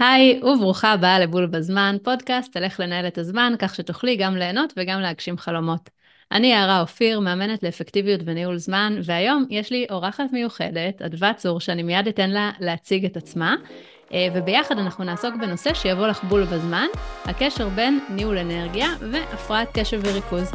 היי וברוכה הבאה לבול בזמן, פודקאסט על איך לנהל את הזמן כך שתוכלי גם ליהנות וגם להגשים חלומות. אני יערה אופיר, מאמנת לאפקטיביות וניהול זמן, והיום יש לי אורחת מיוחדת, אדוה צור, שאני מיד אתן לה להציג את עצמה, אה, וביחד אנחנו נעסוק בנושא שיבוא לך בול בזמן, הקשר בין ניהול אנרגיה והפרעת קשב וריכוז.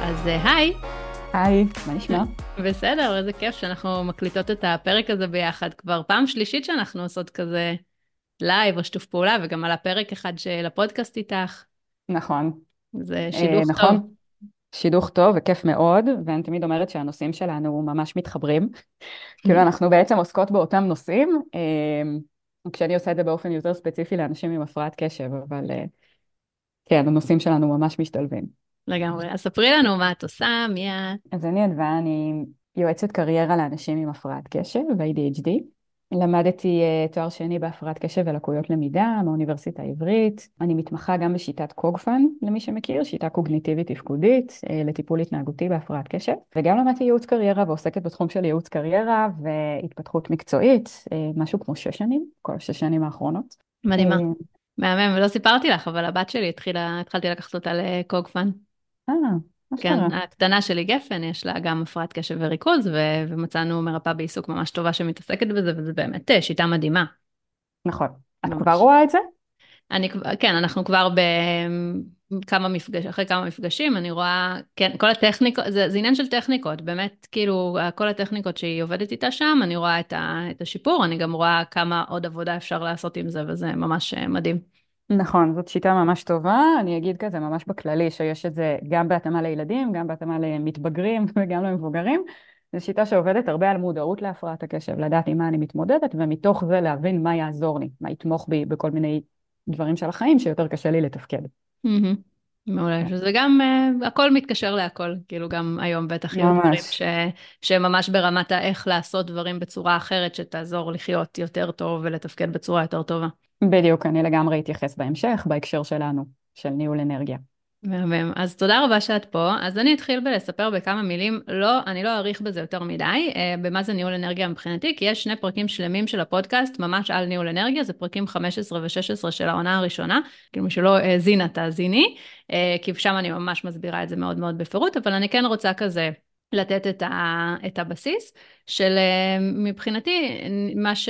אז אה, היי. היי, מה נשמע? בסדר, איזה כיף שאנחנו מקליטות את הפרק הזה ביחד. כבר פעם שלישית שאנחנו עושות כזה לייב או שיתוף פעולה, וגם על הפרק אחד של הפודקאסט איתך. נכון. זה שידוך אה, טוב. נכון. שידוך טוב וכיף מאוד, ואני תמיד אומרת שהנושאים שלנו ממש מתחברים. כאילו אנחנו בעצם עוסקות באותם נושאים, אה, כשאני עושה את זה באופן יותר ספציפי לאנשים עם הפרעת קשב, אבל אה, כן, הנושאים שלנו ממש משתלבים. לגמרי. אז ספרי לנו מה את עושה, מי את. אז אני אדווה, אני יועצת קריירה לאנשים עם הפרעת קשב ו-ADHD. למדתי uh, תואר שני בהפרעת קשב ולקויות למידה מהאוניברסיטה העברית. אני מתמחה גם בשיטת קוגפן, למי שמכיר, שיטה קוגניטיבית תפקודית uh, לטיפול התנהגותי בהפרעת קשב. וגם למדתי ייעוץ קריירה ועוסקת בתחום של ייעוץ קריירה והתפתחות מקצועית, uh, משהו כמו שש שנים, כל השש שנים האחרונות. מדהימה. אה, מהמם, ולא סיפרתי לך, אבל הבת שלי התחילה, התחלתי לקחת אותה לקוגפן. אה, מה כן, שקרה? הקטנה שלי גפן, יש לה גם הפרעת קשב וריכוז, ו- ומצאנו מרפאה בעיסוק ממש טובה שמתעסקת בזה, וזה באמת אה, שיטה מדהימה. נכון. את ממש. כבר רואה את זה? אני, כן, אנחנו כבר בכמה מפגש, אחרי כמה מפגשים, אני רואה, כן, כל הטכניקות, זה, זה עניין של טכניקות, באמת, כאילו, כל הטכניקות שהיא עובדת איתה שם, אני רואה את, ה, את השיפור, אני גם רואה כמה עוד עבודה אפשר לעשות עם זה, וזה ממש אה, מדהים. נכון, זאת שיטה ממש טובה. אני אגיד כזה ממש בכללי, שיש את זה גם בהתאמה לילדים, גם בהתאמה למתבגרים וגם למבוגרים. זו שיטה שעובדת הרבה על מודעות להפרעת הקשב, לדעת עם מה אני מתמודדת, ומתוך זה להבין מה יעזור לי, מה יתמוך בי בכל מיני דברים של החיים שיותר קשה לי לתפקד. מהמם. מעולה, כן. שזה גם, uh, הכל מתקשר להכל, כאילו גם היום בטח יהיו. דברים ש, שממש ברמת האיך לעשות דברים בצורה אחרת, שתעזור לחיות יותר טוב ולתפקד בצורה יותר טובה. בדיוק, אני לגמרי אתייחס בהמשך, בהקשר שלנו, של ניהול אנרגיה. מהמם. אז תודה רבה שאת פה. אז אני אתחיל בלספר בכמה מילים, לא, אני לא אאריך בזה יותר מדי, אה, במה זה ניהול אנרגיה מבחינתי, כי יש שני פרקים שלמים של הפודקאסט, ממש על ניהול אנרגיה, זה פרקים 15 ו-16 של העונה הראשונה, כאילו מי שלא האזינה תאזיני, אה, כי שם אני ממש מסבירה את זה מאוד מאוד בפירוט, אבל אני כן רוצה כזה לתת את, ה, את הבסיס של אה, מבחינתי, מה ש...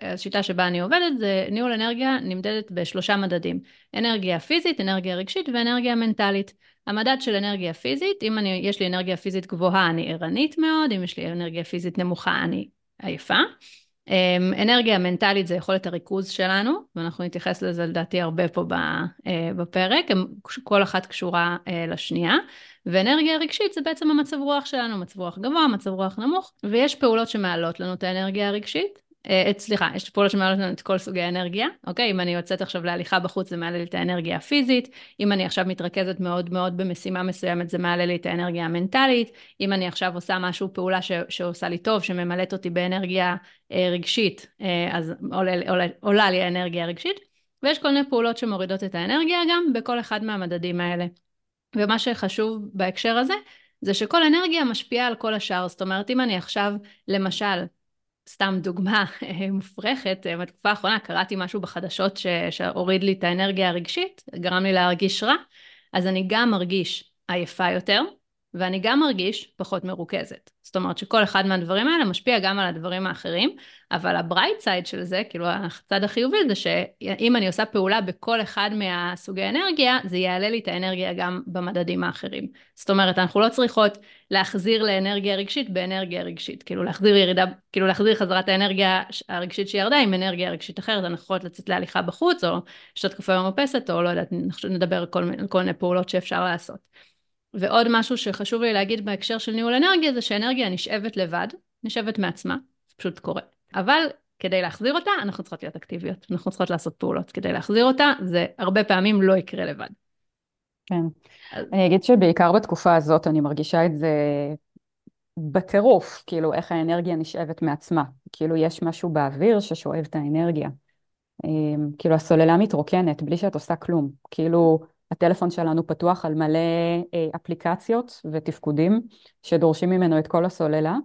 השיטה שבה אני עובדת זה ניהול אנרגיה נמדדת בשלושה מדדים, אנרגיה פיזית, אנרגיה רגשית ואנרגיה מנטלית. המדד של אנרגיה פיזית, אם אני, יש לי אנרגיה פיזית גבוהה אני ערנית מאוד, אם יש לי אנרגיה פיזית נמוכה אני עייפה. אמ, אנרגיה מנטלית זה יכולת הריכוז שלנו, ואנחנו נתייחס לזה לדעתי הרבה פה אה, בפרק, כל אחת קשורה אה, לשנייה. ואנרגיה רגשית זה בעצם המצב רוח שלנו, מצב רוח גבוה, מצב רוח נמוך, ויש פעולות שמעלות לנו את האנרגיה הרגשית. אה, את- סליחה, יש פעולות שמעלות לנו את כל סוגי האנרגיה, אוקיי? אם אני יוצאת עכשיו להליכה בחוץ זה מעלה לי את האנרגיה הפיזית, אם אני עכשיו מתרכזת מאוד מאוד במשימה מסוימת זה מעלה לי את האנרגיה המנטלית, אם אני עכשיו עושה משהו, פעולה ש, שעושה לי טוב, שממלאת אותי באנרגיה אה, רגשית, אה, אז עולה, עולה, עולה לי האנרגיה הרגשית, ויש כל מיני פעולות שמורידות את האנרגיה גם בכל אחד מהמדדים האלה. ומה שחשוב בהקשר הזה, זה שכל אנרגיה משפיעה על כל השאר. זאת אומרת, אם אני עכשיו, למשל, סתם דוגמה אה, מופרכת, אה, בתקופה האחרונה קראתי משהו בחדשות ש... שהוריד לי את האנרגיה הרגשית, גרם לי להרגיש רע, אז אני גם מרגיש עייפה יותר, ואני גם מרגיש פחות מרוכזת. זאת אומרת שכל אחד מהדברים האלה משפיע גם על הדברים האחרים, אבל ה bright side של זה, כאילו הצד החיובי זה שאם אני עושה פעולה בכל אחד מהסוגי אנרגיה, זה יעלה לי את האנרגיה גם במדדים האחרים. זאת אומרת, אנחנו לא צריכות להחזיר לאנרגיה רגשית באנרגיה רגשית, כאילו להחזיר ירידה, כאילו להחזיר חזרת האנרגיה הרגשית שירדה עם אנרגיה רגשית אחרת, אנחנו יכולות לצאת להליכה בחוץ, או לשתות קפה במרפסת, או לא יודעת, נדבר על כל, כל מיני פעולות שאפשר לעשות. ועוד משהו שחשוב לי להגיד בהקשר של ניהול אנרגיה, זה שאנרגיה נשאבת לבד, נשאבת מעצמה, זה פשוט קורה. אבל כדי להחזיר אותה, אנחנו צריכות להיות אקטיביות, אנחנו צריכות לעשות פעולות. כדי להחזיר אותה, זה הרבה פעמים לא יקרה לבד. כן. אז- אני אגיד שבעיקר בתקופה הזאת אני מרגישה את זה בטירוף, כאילו איך האנרגיה נשאבת מעצמה. כאילו יש משהו באוויר ששואב את האנרגיה. אמ, כאילו הסוללה מתרוקנת בלי שאת עושה כלום. כאילו הטלפון שלנו פתוח על מלא אה, אפליקציות ותפקודים שדורשים ממנו את כל הסוללה,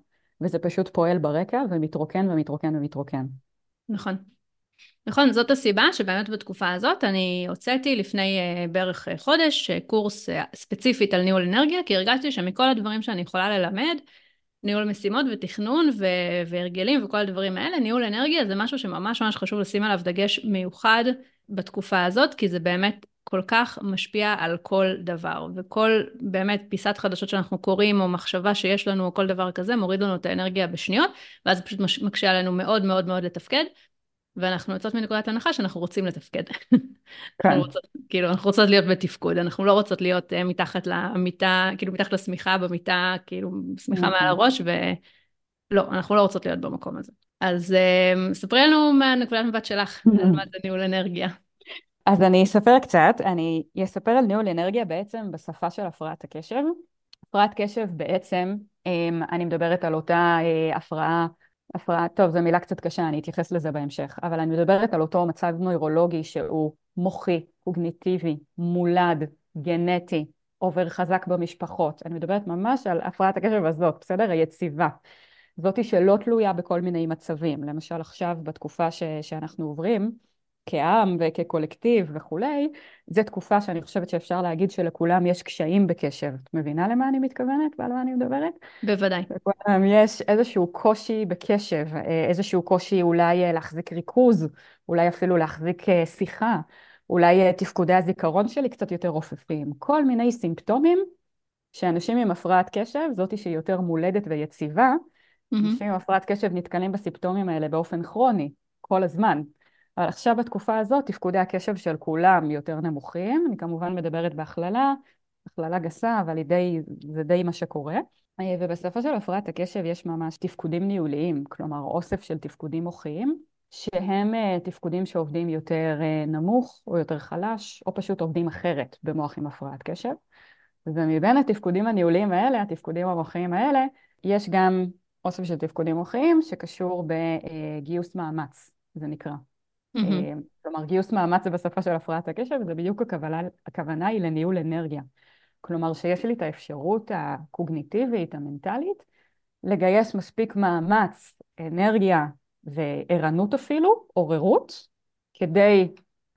וזה פשוט פועל ברקע ומתרוקן ומתרוקן ומתרוקן. נכון. נכון, זאת הסיבה שבאמת בתקופה הזאת אני הוצאתי לפני uh, בערך uh, חודש uh, קורס uh, ספציפית על ניהול אנרגיה, כי הרגשתי שמכל הדברים שאני יכולה ללמד, ניהול משימות ותכנון ו- והרגלים וכל הדברים האלה, ניהול אנרגיה זה משהו שממש ממש חשוב לשים עליו דגש מיוחד בתקופה הזאת, כי זה באמת כל כך משפיע על כל דבר, וכל באמת פיסת חדשות שאנחנו קוראים, או מחשבה שיש לנו, או כל דבר כזה, מוריד לנו את האנרגיה בשניות, ואז זה פשוט מקשה עלינו מאוד מאוד מאוד לתפקד. ואנחנו יוצאות מנקודת הנחה שאנחנו רוצים לתפקד. כן. אנחנו רוצות, כאילו, אנחנו רוצות להיות בתפקוד, אנחנו לא רוצות להיות uh, מתחת למיטה, כאילו מתחת לשמיכה במיטה, כאילו שמיכה מעל הראש, ולא, אנחנו לא רוצות להיות במקום הזה. אז uh, ספרי לנו מהנקודת מבט שלך, על מה זה ניהול אנרגיה. אז אני אספר קצת, אני אספר על ניהול אנרגיה בעצם בשפה של הפרעת הקשב. הפרעת קשב בעצם, um, אני מדברת על אותה uh, הפרעה הפרעה, טוב, זו מילה קצת קשה, אני אתייחס לזה בהמשך, אבל אני מדברת על אותו מצב נוירולוגי שהוא מוחי, קוגניטיבי, מולד, גנטי, עובר חזק במשפחות. אני מדברת ממש על הפרעת הקשב הזאת, בסדר? היציבה. זאתי שלא תלויה בכל מיני מצבים. למשל עכשיו, בתקופה ש- שאנחנו עוברים, כעם וכקולקטיב וכולי, זו תקופה שאני חושבת שאפשר להגיד שלכולם יש קשיים בקשב. את מבינה למה אני מתכוונת ועל מה אני מדברת? בוודאי. לכולם יש איזשהו קושי בקשב, איזשהו קושי אולי אה, להחזיק ריכוז, אולי אפילו להחזיק אה, שיחה, אולי אה, תפקודי הזיכרון שלי קצת יותר רופפים. כל מיני סימפטומים שאנשים עם הפרעת קשב, זאתי שהיא יותר מולדת ויציבה, mm-hmm. אנשים עם הפרעת קשב נתקלים בסימפטומים האלה באופן כרוני, כל הזמן. אבל עכשיו בתקופה הזאת תפקודי הקשב של כולם יותר נמוכים, אני כמובן מדברת בהכללה, הכללה גסה, אבל די, זה די מה שקורה. אה, ובשפה של הפרעת הקשב יש ממש תפקודים ניהוליים, כלומר אוסף של תפקודים מוחיים, שהם אה, תפקודים שעובדים יותר אה, נמוך או יותר חלש, או פשוט עובדים אחרת במוח עם הפרעת קשב. ומבין התפקודים הניהוליים האלה, התפקודים המוחיים האלה, יש גם אוסף של תפקודים מוחיים שקשור בגיוס מאמץ, זה נקרא. Mm-hmm. כלומר, גיוס מאמץ זה בשפה של הפרעת הקשב, וזה בדיוק הכוונה, הכוונה היא לניהול אנרגיה. כלומר, שיש לי את האפשרות הקוגניטיבית, המנטלית, לגייס מספיק מאמץ, אנרגיה וערנות אפילו, עוררות, כדי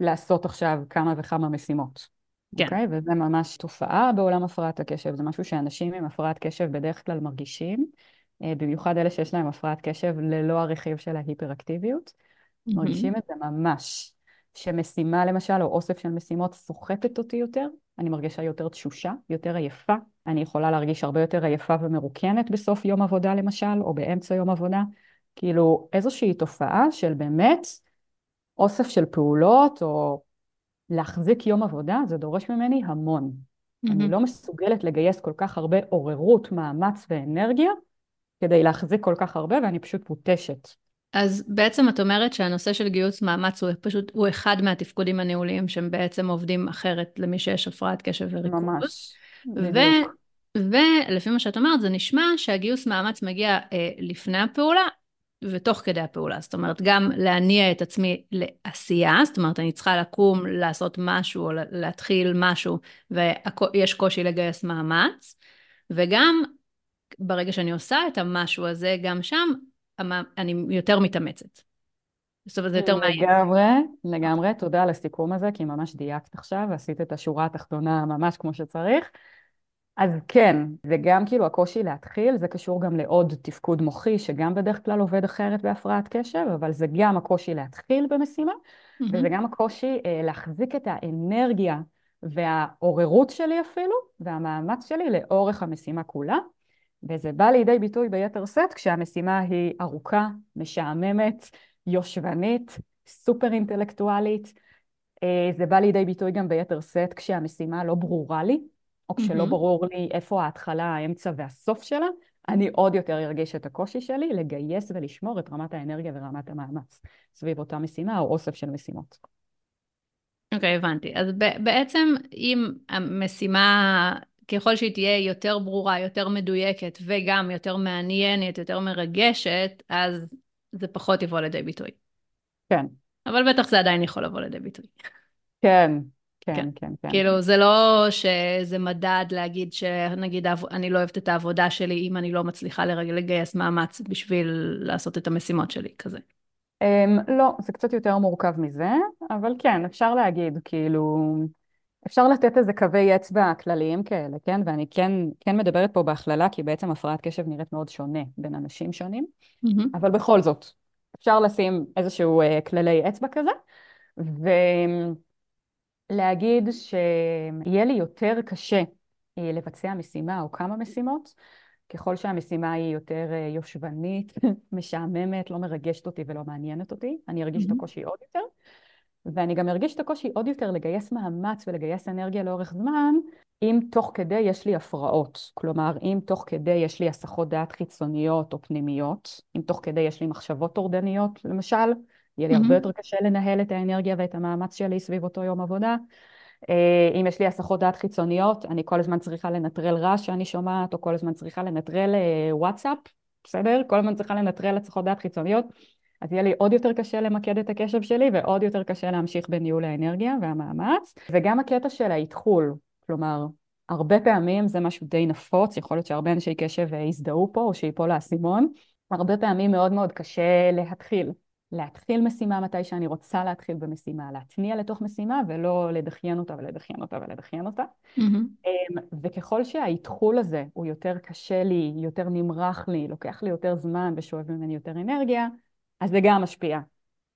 לעשות עכשיו כמה וכמה משימות. כן. Okay? אוקיי? וזה ממש תופעה בעולם הפרעת הקשב, זה משהו שאנשים עם הפרעת קשב בדרך כלל מרגישים, אה, במיוחד אלה שיש להם הפרעת קשב ללא הרכיב של ההיפראקטיביות. מרגישים את זה ממש. שמשימה למשל, או אוסף של משימות סוחטת אותי יותר, אני מרגישה יותר תשושה, יותר עייפה. אני יכולה להרגיש הרבה יותר עייפה ומרוקנת בסוף יום עבודה למשל, או באמצע יום עבודה. כאילו איזושהי תופעה של באמת אוסף של פעולות, או להחזיק יום עבודה, זה דורש ממני המון. Mm-hmm. אני לא מסוגלת לגייס כל כך הרבה עוררות, מאמץ ואנרגיה כדי להחזיק כל כך הרבה, ואני פשוט מותשת. אז בעצם את אומרת שהנושא של גיוס מאמץ הוא פשוט, הוא אחד מהתפקודים הניהוליים שהם בעצם עובדים אחרת למי שיש הפרעת קשב וריכוז. ממש, בדיוק. ולפי מה שאת אומרת, זה נשמע שהגיוס מאמץ מגיע אה, לפני הפעולה ותוך כדי הפעולה. זאת אומרת, גם להניע את עצמי לעשייה, זאת אומרת, אני צריכה לקום, לעשות משהו או להתחיל משהו, ויש קושי לגייס מאמץ, וגם ברגע שאני עושה את המשהו הזה, גם שם אני יותר מתאמצת. אומרת, זה יותר מעניין. לגמרי, לגמרי. תודה על הסיכום הזה, כי ממש דייקת עכשיו, ועשית את השורה התחתונה ממש כמו שצריך. אז כן, וגם כאילו הקושי להתחיל, זה קשור גם לעוד תפקוד מוחי, שגם בדרך כלל עובד אחרת בהפרעת קשב, אבל זה גם הקושי להתחיל במשימה, mm-hmm. וזה גם הקושי אה, להחזיק את האנרגיה והעוררות שלי אפילו, והמאמץ שלי לאורך המשימה כולה. וזה בא לידי ביטוי ביתר שאת כשהמשימה היא ארוכה, משעממת, יושבנית, סופר אינטלקטואלית. אה, זה בא לידי ביטוי גם ביתר שאת כשהמשימה לא ברורה לי, או כשלא mm-hmm. ברור לי איפה ההתחלה, האמצע והסוף שלה, אני עוד יותר ארגיש את הקושי שלי לגייס ולשמור את רמת האנרגיה ורמת המאמץ סביב אותה משימה או אוסף של משימות. אוקיי, okay, הבנתי. אז בעצם אם המשימה ככל שהיא תהיה יותר ברורה, יותר מדויקת וגם יותר מעניינת, יותר מרגשת, אז זה פחות יבוא לידי ביטוי. כן. אבל בטח זה עדיין יכול לבוא לידי ביטוי. כן, כן, כן, כן. כן. כאילו, זה לא שזה מדד להגיד שנגיד אני לא אוהבת את העבודה שלי אם אני לא מצליחה לגייס מאמץ בשביל לעשות את המשימות שלי, כזה. Um, לא, זה קצת יותר מורכב מזה, אבל כן, אפשר להגיד, כאילו, אפשר לתת איזה קווי אצבע כלליים כאלה, כן? ואני כן, כן מדברת פה בהכללה, כי בעצם הפרעת קשב נראית מאוד שונה בין אנשים שונים, mm-hmm. אבל בכל זאת, אפשר לשים איזשהו uh, כללי אצבע כזה, ולהגיד שיהיה לי יותר קשה אה, לבצע משימה או כמה משימות, ככל שהמשימה היא יותר אה, יושבנית, משעממת, לא מרגשת אותי ולא מעניינת אותי, אני ארגיש mm-hmm. את הקושי עוד יותר. ואני גם ארגיש את הקושי עוד יותר לגייס מאמץ ולגייס אנרגיה לאורך זמן, אם תוך כדי יש לי הפרעות. כלומר, אם תוך כדי יש לי הסחות דעת חיצוניות או פנימיות, אם תוך כדי יש לי מחשבות טורדניות, למשל, יהיה לי mm-hmm. הרבה יותר קשה לנהל את האנרגיה ואת המאמץ שלי סביב אותו יום עבודה. אה, אם יש לי הסחות דעת חיצוניות, אני כל הזמן צריכה לנטרל רעש שאני שומעת, או כל הזמן צריכה לנטרל אה, וואטסאפ, בסדר? כל הזמן צריכה לנטרל הסחות דעת חיצוניות, אז יהיה לי עוד יותר קשה למקד את הקשב שלי, ועוד יותר קשה להמשיך בניהול האנרגיה והמאמץ. וגם הקטע של האתחול, כלומר, הרבה פעמים זה משהו די נפוץ, יכול להיות שהרבה אנשי קשב אה, יזדהו פה, או שיפול האסימון. הרבה פעמים מאוד מאוד קשה להתחיל. להתחיל משימה מתי שאני רוצה להתחיל במשימה, להתניע לתוך משימה ולא לדחיין אותה ולדחיין אותה ולדחיין אותה. Mm-hmm. וככל שהאתחול הזה הוא יותר קשה לי, יותר נמרח לי, לוקח לי יותר זמן ושואב ממני יותר אנרגיה, אז זה גם משפיע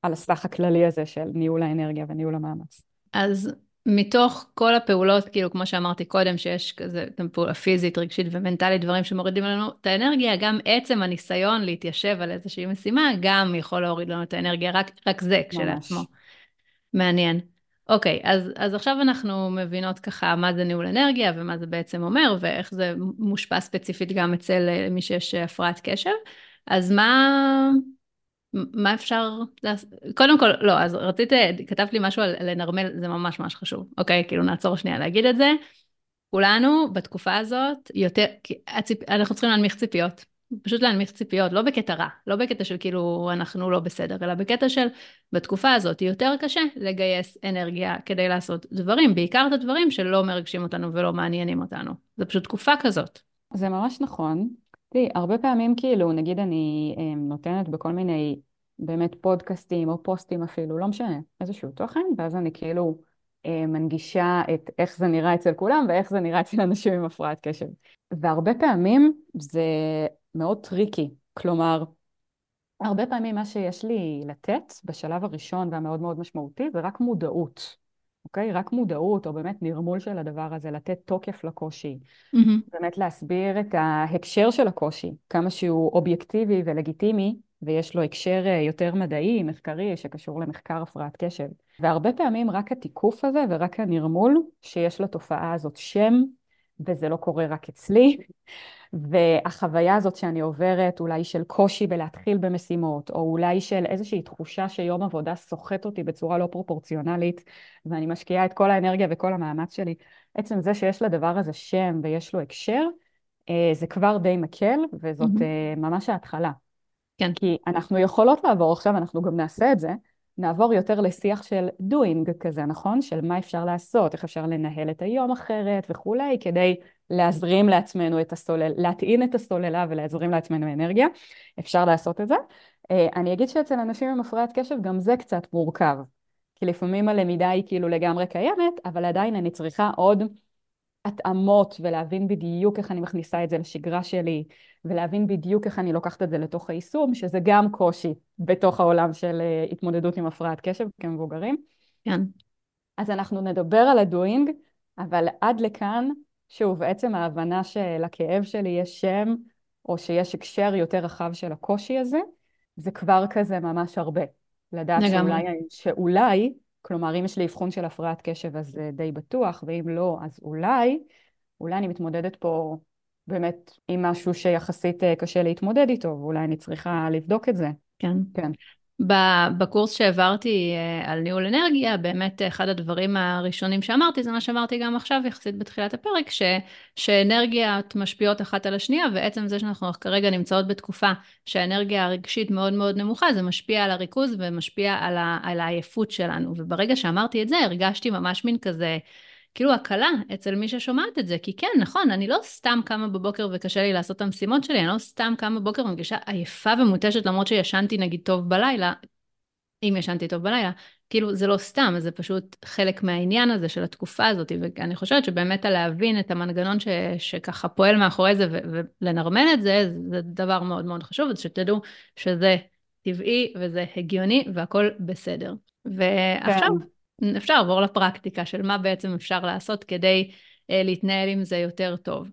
על הסך הכללי הזה של ניהול האנרגיה וניהול המאמץ. אז מתוך כל הפעולות, כאילו, כמו שאמרתי קודם, שיש כזה פעולה פיזית, רגשית ומנטלית, דברים שמורידים לנו את האנרגיה, גם עצם הניסיון להתיישב על איזושהי משימה, גם יכול להוריד לנו את האנרגיה, רק, רק זה כשלעצמו. מעניין. אוקיי, אז, אז עכשיו אנחנו מבינות ככה מה זה ניהול אנרגיה ומה זה בעצם אומר, ואיך זה מושפע ספציפית גם אצל אה, מי שיש הפרעת קשב. אז מה, מה אפשר לעשות? קודם כל, לא, אז רצית, כתבת לי משהו על לנרמל, זה ממש ממש חשוב, אוקיי? כאילו נעצור שנייה להגיד את זה. כולנו בתקופה הזאת יותר, הציפ, אנחנו צריכים להנמיך ציפיות. פשוט להנמיך ציפיות, לא בקטע רע, לא בקטע של כאילו אנחנו לא בסדר, אלא בקטע של בתקופה הזאת יותר קשה לגייס אנרגיה כדי לעשות דברים, בעיקר את הדברים שלא מרגשים אותנו ולא מעניינים אותנו. זה פשוט תקופה כזאת. זה ממש נכון. תראי, הרבה פעמים כאילו, נגיד אני אה, נותנת בכל מיני באמת פודקאסטים או פוסטים אפילו, לא משנה, איזשהו תוכן, ואז אני כאילו אה, מנגישה את איך זה נראה אצל כולם ואיך זה נראה אצל אנשים עם הפרעת קשב. והרבה פעמים זה מאוד טריקי, כלומר, הרבה פעמים מה שיש לי לתת בשלב הראשון והמאוד מאוד משמעותי זה רק מודעות. אוקיי? רק מודעות, או באמת נרמול של הדבר הזה, לתת תוקף לקושי. Mm-hmm. באמת להסביר את ההקשר של הקושי, כמה שהוא אובייקטיבי ולגיטימי, ויש לו הקשר אה, יותר מדעי, מחקרי, שקשור למחקר הפרעת קשב. והרבה פעמים רק התיקוף הזה ורק הנרמול שיש לתופעה הזאת שם, וזה לא קורה רק אצלי, והחוויה הזאת שאני עוברת, אולי של קושי בלהתחיל במשימות, או אולי של איזושהי תחושה שיום עבודה סוחט אותי בצורה לא פרופורציונלית, ואני משקיעה את כל האנרגיה וכל המאמץ שלי, עצם זה שיש לדבר הזה שם ויש לו הקשר, אה, זה כבר די מקל, וזאת mm-hmm. ממש ההתחלה. כן. כי אנחנו יכולות לעבור עכשיו, אנחנו גם נעשה את זה, נעבור יותר לשיח של doing כזה, נכון? של מה אפשר לעשות, איך אפשר לנהל את היום אחרת וכולי, כדי להזרים לעצמנו את הסולל, להטעין את הסוללה ולהזרים לעצמנו אנרגיה. אפשר לעשות את זה. אה, אני אגיד שאצל אנשים עם הפרעת קשב גם זה קצת מורכב. כי לפעמים הלמידה היא כאילו לגמרי קיימת, אבל עדיין אני צריכה עוד התאמות ולהבין בדיוק איך אני מכניסה את זה לשגרה שלי, ולהבין בדיוק איך אני לוקחת את זה לתוך היישום, שזה גם קושי בתוך העולם של אה, התמודדות עם הפרעת קשב כמבוגרים. כן. אז אנחנו נדבר על הדוינג, אבל עד לכאן, שוב, בעצם ההבנה שלכאב שלי יש שם, או שיש הקשר יותר רחב של הקושי הזה, זה כבר כזה ממש הרבה. לדעת שאולי, שאולי כלומר, אם יש לי אבחון של הפרעת קשב אז זה די בטוח, ואם לא, אז אולי, אולי אני מתמודדת פה באמת עם משהו שיחסית אה, קשה להתמודד איתו, ואולי אני צריכה לבדוק את זה. כן. כן. בקורס שהעברתי אה, על ניהול אנרגיה, באמת אחד הדברים הראשונים שאמרתי, זה מה שאמרתי גם עכשיו יחסית בתחילת הפרק, ש, שאנרגיות משפיעות אחת על השנייה, ועצם זה שאנחנו כרגע נמצאות בתקופה שהאנרגיה הרגשית מאוד מאוד נמוכה, זה משפיע על הריכוז ומשפיע על, ה, על העייפות שלנו. וברגע שאמרתי את זה, הרגשתי ממש מין כזה... כאילו הקלה אצל מי ששומעת את זה, כי כן, נכון, אני לא סתם קמה בבוקר וקשה לי לעשות את המשימות שלי, אני לא סתם קמה בבוקר ומרגישה עייפה ומותשת למרות שישנתי נגיד טוב בלילה, אם ישנתי טוב בלילה, כאילו זה לא סתם, זה פשוט חלק מהעניין הזה של התקופה הזאת, ואני חושבת שבאמת להבין את המנגנון ש, שככה פועל מאחורי זה ולנרמל את זה, זה דבר מאוד מאוד חשוב, אז שתדעו שזה טבעי וזה הגיוני והכל בסדר. ועכשיו... כן. אפשר לעבור לפרקטיקה של מה בעצם אפשר לעשות כדי אה, להתנהל עם זה יותר טוב.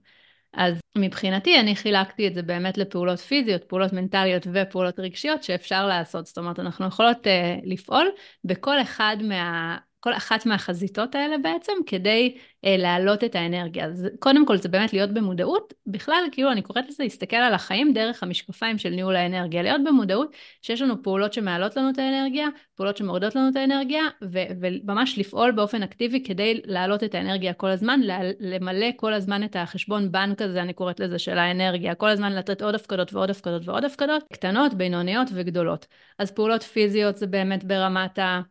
אז מבחינתי אני חילקתי את זה באמת לפעולות פיזיות, פעולות מנטליות ופעולות רגשיות שאפשר לעשות. זאת אומרת, אנחנו יכולות אה, לפעול בכל אחד מה... כל אחת מהחזיתות האלה בעצם, כדי אה, להעלות את האנרגיה. אז קודם כל זה באמת להיות במודעות, בכלל כאילו אני קוראת לזה להסתכל על החיים דרך המשקפיים של ניהול האנרגיה, להיות במודעות שיש לנו פעולות שמעלות לנו את האנרגיה, פעולות שמורדות לנו את האנרגיה, ו- וממש לפעול באופן אקטיבי כדי להעלות את האנרגיה כל הזמן, למלא כל הזמן את החשבון בנק הזה, אני קוראת לזה, של האנרגיה, כל הזמן לתת עוד הפקדות ועוד הפקדות ועוד הפקדות, קטנות, בינוניות וגדולות. אז פעולות פיזיות זה באמת ברמת ה...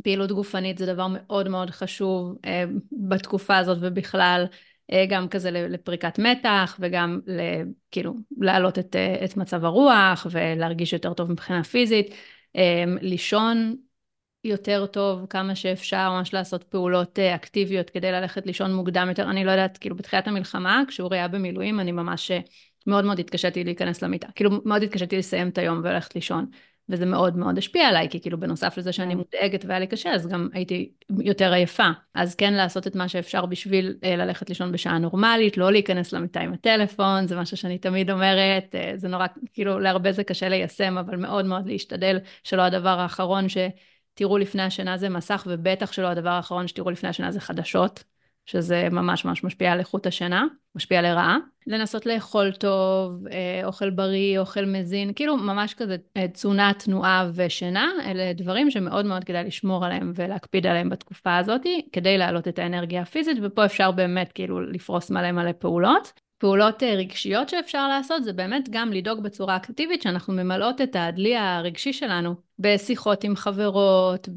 פעילות גופנית זה דבר מאוד מאוד חשוב אה, בתקופה הזאת ובכלל, אה, גם כזה לפריקת מתח וגם כאילו להעלות את, אה, את מצב הרוח ולהרגיש יותר טוב מבחינה פיזית, אה, לישון יותר טוב כמה שאפשר, ממש לעשות פעולות אה, אקטיביות כדי ללכת לישון מוקדם יותר. אני לא יודעת, כאילו בתחילת המלחמה, כשאורי היה במילואים, אני ממש אה, מאוד מאוד התקשיתי להיכנס למיטה. כאילו מאוד התקשיתי לסיים את היום וללכת לישון. וזה מאוד מאוד השפיע עליי, כי כאילו בנוסף לזה שאני כן. מודאגת והיה לי קשה, אז גם הייתי יותר עייפה. אז כן לעשות את מה שאפשר בשביל אה, ללכת לישון בשעה נורמלית, לא להיכנס למיטה עם הטלפון, זה משהו שאני תמיד אומרת, אה, זה נורא, כאילו להרבה זה קשה ליישם, אבל מאוד מאוד להשתדל שלא הדבר האחרון שתראו לפני השינה זה מסך, ובטח שלא הדבר האחרון שתראו לפני השינה זה חדשות. שזה ממש ממש משפיע על איכות השינה, משפיע לרעה. לנסות לאכול טוב, אה, אוכל בריא, אוכל מזין, כאילו ממש כזה אה, תזונה, תנועה ושינה, אלה דברים שמאוד מאוד כדאי לשמור עליהם ולהקפיד עליהם בתקופה הזאת, כדי להעלות את האנרגיה הפיזית, ופה אפשר באמת כאילו לפרוס מלא מלא פעולות. פעולות אה, רגשיות שאפשר לעשות זה באמת גם לדאוג בצורה אקטיבית שאנחנו ממלאות את הדלי הרגשי שלנו בשיחות עם חברות,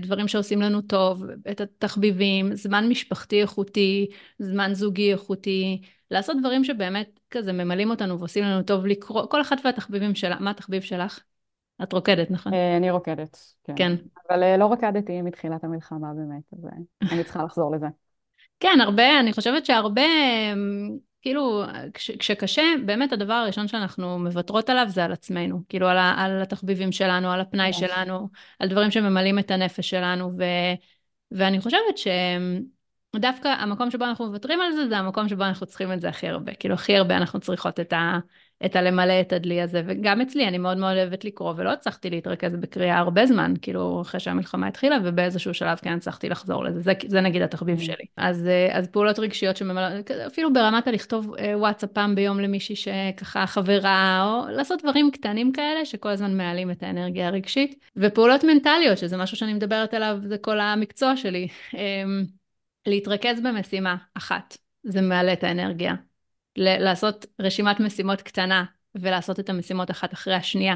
דברים שעושים לנו טוב, את התחביבים, זמן משפחתי איכותי, זמן זוגי איכותי, לעשות דברים שבאמת כזה ממלאים אותנו ועושים לנו טוב לקרוא, כל אחת והתחביבים שלה, מה התחביב שלך? את רוקדת, נכון? אה, אני רוקדת, כן. כן. אבל אה, לא רקדתי מתחילת המלחמה באמת, אז אני צריכה לחזור לזה. כן, הרבה, אני חושבת שהרבה כאילו, כש, כשקשה, באמת הדבר הראשון שאנחנו מוותרות עליו זה על עצמנו. כאילו, על, ה, על התחביבים שלנו, על הפנאי שלנו, על דברים שממלאים את הנפש שלנו, ו, ואני חושבת שדווקא המקום שבו אנחנו מוותרים על זה, זה המקום שבו אנחנו צריכים את זה הכי הרבה. כאילו, הכי הרבה אנחנו צריכות את ה... את הלמלא את הדלי הזה, וגם אצלי, אני מאוד מאוד אוהבת לקרוא, ולא הצלחתי להתרכז בקריאה הרבה זמן, כאילו, אחרי שהמלחמה התחילה, ובאיזשהו שלב כן הצלחתי לחזור לזה, זה, זה נגיד התחביב mm. שלי. אז, אה, אז פעולות רגשיות שממלאות, אפילו ברמת הלכתוב אה, וואטסאפ פעם ביום למישהי שככה חברה, או לעשות דברים קטנים כאלה, שכל הזמן מעלים את האנרגיה הרגשית, ופעולות מנטליות, שזה משהו שאני מדברת עליו, זה כל המקצוע שלי. אמ, להתרכז במשימה אחת, זה מעלה את האנרגיה. לעשות רשימת משימות קטנה ולעשות את המשימות אחת אחרי השנייה,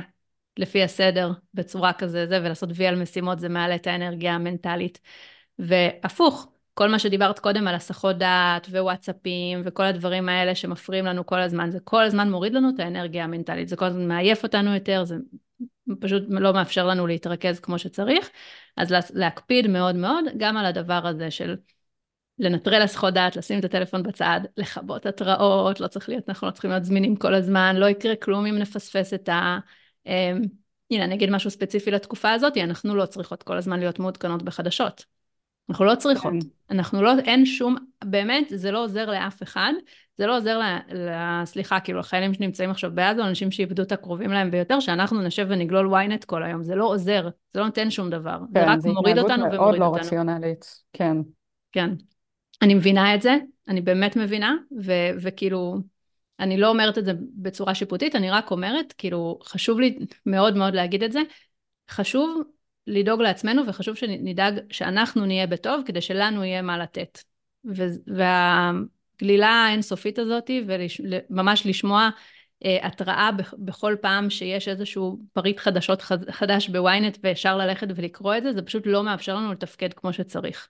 לפי הסדר, בצורה כזה זה, ולעשות וי על משימות זה מעלה את האנרגיה המנטלית. והפוך, כל מה שדיברת קודם על הסחות דעת ווואטסאפים וכל הדברים האלה שמפריעים לנו כל הזמן, זה כל הזמן מוריד לנו את האנרגיה המנטלית, זה כל הזמן מעייף אותנו יותר, זה פשוט לא מאפשר לנו להתרכז כמו שצריך, אז להקפיד מאוד מאוד גם על הדבר הזה של לנטרל הסחות דעת, לשים את הטלפון בצד, לכבות התראות, לא צריך להיות, אנחנו לא צריכים להיות זמינים כל הזמן, לא יקרה כלום אם נפספס את ה... אה, הנה, אני אגיד משהו ספציפי לתקופה הזאת, אנחנו לא צריכות כל הזמן להיות מעודכנות בחדשות. אנחנו לא צריכות. כן. אנחנו לא, אין שום, באמת, זה לא עוזר לאף אחד. זה לא עוזר, ל, ל, סליחה, כאילו, לחיילים שנמצאים עכשיו בעזה, או אנשים שאיבדו את הקרובים להם ביותר, שאנחנו נשב ונגלול ynet כל היום. זה לא עוזר, זה לא נותן שום דבר. כן, זה רק מוריד אותנו ומוריד אותנו. כן, זה התנהגות מאוד לא רציונלית, כן. כן. אני מבינה את זה, אני באמת מבינה, ו- וכאילו, אני לא אומרת את זה בצורה שיפוטית, אני רק אומרת, כאילו, חשוב לי מאוד מאוד להגיד את זה, חשוב לדאוג לעצמנו וחשוב שנדאג שאנחנו נהיה בטוב כדי שלנו יהיה מה לתת. והגלילה האינסופית הזאת, וממש לשמוע אה, התראה בכל פעם שיש איזשהו פריט חדשות חדש בוויינט ואפשר ללכת ולקרוא את זה, זה פשוט לא מאפשר לנו לתפקד כמו שצריך.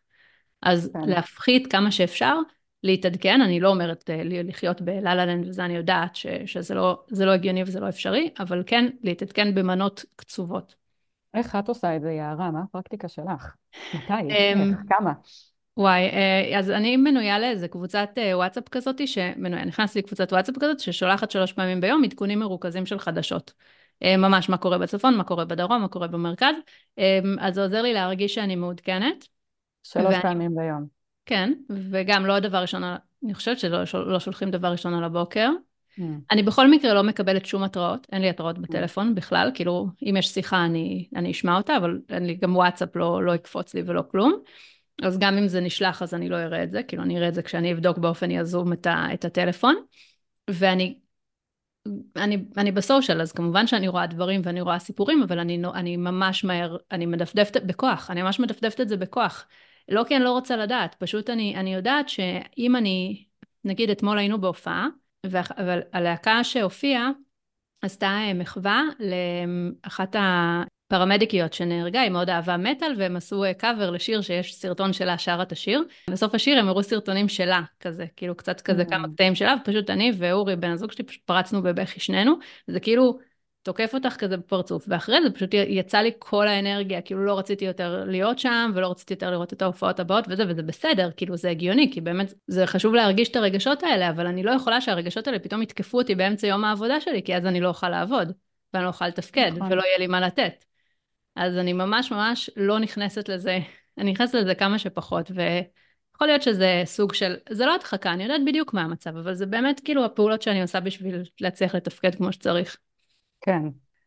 אז כן. להפחית כמה שאפשר, להתעדכן, אני לא אומרת אה, לחיות בלה-לה-לנד וזה אני יודעת ש, שזה לא, לא הגיוני וזה לא אפשרי, אבל כן להתעדכן במנות קצובות. איך את עושה את זה, יערה? מה הפרקטיקה שלך? מתי? אמ, איך? כמה? וואי, אה, אז אני מנויה לאיזה קבוצת אה, וואטסאפ כזאת, שמנויה, נכנסתי לקבוצת וואטסאפ כזאת, ששולחת שלוש פעמים ביום עדכונים מרוכזים של חדשות. ממש מה קורה בצפון, מה קורה בדרום, מה קורה במרכז. אז זה עוזר לי להרגיש שאני מעודכנת. שלוש ואני... פעמים ביום. כן, וגם לא הדבר ראשון, אני חושבת שלא לא שולחים דבר ראשון על הבוקר. Mm. אני בכל מקרה לא מקבלת שום התראות, אין לי התראות בטלפון mm. בכלל, כאילו אם יש שיחה אני, אני אשמע אותה, אבל אין לי גם וואטסאפ לא, לא יקפוץ לי ולא כלום. אז גם אם זה נשלח אז אני לא אראה את זה, כאילו אני אראה את זה כשאני אבדוק באופן יזום את, ה, את הטלפון. ואני אני, אני בסושיאל, אז כמובן שאני רואה דברים ואני רואה סיפורים, אבל אני, אני ממש מהר, אני מדפדפת בכוח, אני ממש מדפדפת את זה בכוח. לא כי אני לא רוצה לדעת, פשוט אני, אני יודעת שאם אני, נגיד אתמול היינו בהופעה, אבל הלהקה שהופיעה עשתה אה, מחווה לאחת הפרמדיקיות שנהרגה, היא מאוד אהבה מטאל, והם עשו קאבר אה, לשיר שיש סרטון שלה שרה את השיר. בסוף השיר הם הראו סרטונים שלה, כזה, כאילו קצת כזה mm. כמה קטעים שלה, ופשוט אני ואורי, בן הזוג שלי, פשוט פרצנו בבכי שנינו, וזה כאילו... תוקף אותך כזה בפרצוף, ואחרי זה פשוט יצא לי כל האנרגיה, כאילו לא רציתי יותר להיות שם, ולא רציתי יותר לראות את ההופעות הבאות וזה, וזה בסדר, כאילו זה הגיוני, כי באמת זה חשוב להרגיש את הרגשות האלה, אבל אני לא יכולה שהרגשות האלה פתאום יתקפו אותי באמצע יום העבודה שלי, כי אז אני לא אוכל לעבוד, ואני לא אוכל לתפקד, נכון. ולא יהיה לי מה לתת. אז אני ממש ממש לא נכנסת לזה, אני נכנסת לזה כמה שפחות, ויכול להיות שזה סוג של, זה לא הדחקה, אני יודעת בדיוק מה המצב, אבל זה באמת כאילו הפעולות שאני עושה בשביל להצליח לתפקד כמו שצריך. כן.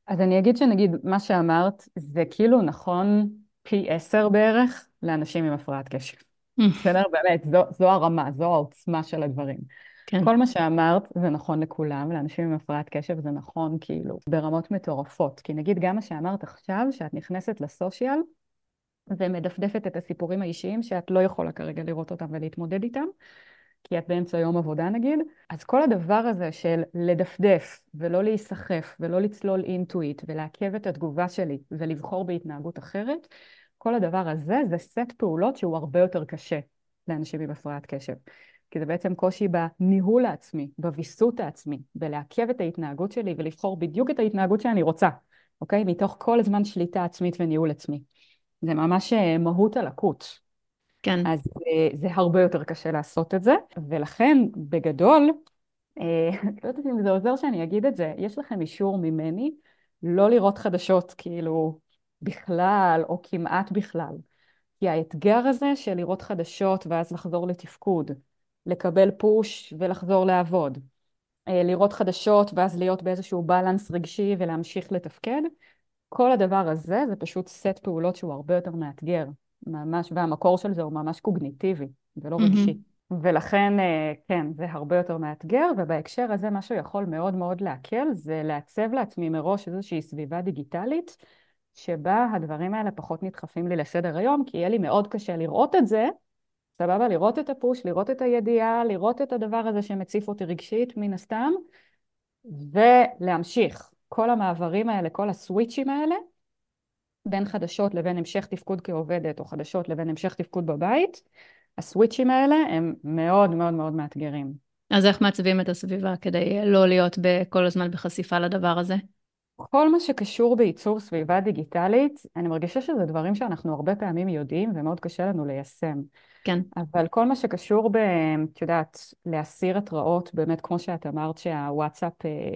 אז אני אגיד שנגיד מה שאמרת זה כאילו נכון פי עשר בערך לאנשים עם הפרעת קשב. בסדר? באמת, זו, זו הרמה, זו העוצמה של הדברים. כן. כל מה שאמרת זה נכון לכולם, לאנשים עם הפרעת קשב זה נכון כאילו ברמות מטורפות. כי נגיד גם מה שאמרת עכשיו, שאת נכנסת לסושיאל ומדפדפת את הסיפורים האישיים שאת לא יכולה כרגע לראות אותם ולהתמודד איתם, כי את באמצע יום עבודה נגיד, אז כל הדבר הזה של לדפדף ולא להיסחף ולא לצלול אינטואיט ולעכב את התגובה שלי ולבחור בהתנהגות אחרת, כל הדבר הזה זה סט פעולות שהוא הרבה יותר קשה לאנשים עם הפרעת קשב. כי זה בעצם קושי בניהול העצמי, בוויסות העצמי, בלעכב את ההתנהגות שלי ולבחור בדיוק את ההתנהגות שאני רוצה, אוקיי? מתוך כל הזמן שליטה עצמית וניהול עצמי. זה ממש אה, מהות הלקות. כן. אז אה, זה הרבה יותר קשה לעשות את זה, ולכן בגדול, אה, לא יודעת אם זה עוזר שאני אגיד את זה, יש לכם אישור ממני לא לראות חדשות כאילו בכלל או כמעט בכלל. כי האתגר הזה של לראות חדשות ואז לחזור לתפקוד, לקבל פוש ולחזור לעבוד, אה, לראות חדשות ואז להיות באיזשהו בלנס רגשי ולהמשיך לתפקד, כל הדבר הזה זה פשוט סט פעולות שהוא הרבה יותר מאתגר. ממש, והמקור של זה הוא ממש קוגניטיבי, ולא רגשי. Mm-hmm. ולכן, אה, כן, זה הרבה יותר מאתגר, ובהקשר הזה מה שיכול מאוד מאוד להקל זה לעצב לעצמי מראש איזושהי סביבה דיגיטלית, שבה הדברים האלה פחות נדחפים לי לסדר היום, כי יהיה לי מאוד קשה לראות את זה, סבבה? לראות את הפוש, לראות את הידיעה, לראות את הדבר הזה שמציף אותי רגשית, מן הסתם, ולהמשיך. כל המעברים האלה, כל הסוויצ'ים האלה, בין חדשות לבין המשך תפקוד כעובדת או חדשות לבין המשך תפקוד בבית, הסוויצ'ים האלה הם מאוד מאוד מאוד מאתגרים. אז איך מעצבים את הסביבה כדי לא להיות כל הזמן בחשיפה לדבר הזה? כל מה שקשור בעיצוב סביבה דיגיטלית, אני מרגישה שזה דברים שאנחנו הרבה פעמים יודעים ומאוד קשה לנו ליישם. כן. אבל כל מה שקשור ב... את יודעת, להסיר התראות, באמת כמו שאת אמרת שהוואטסאפ אה,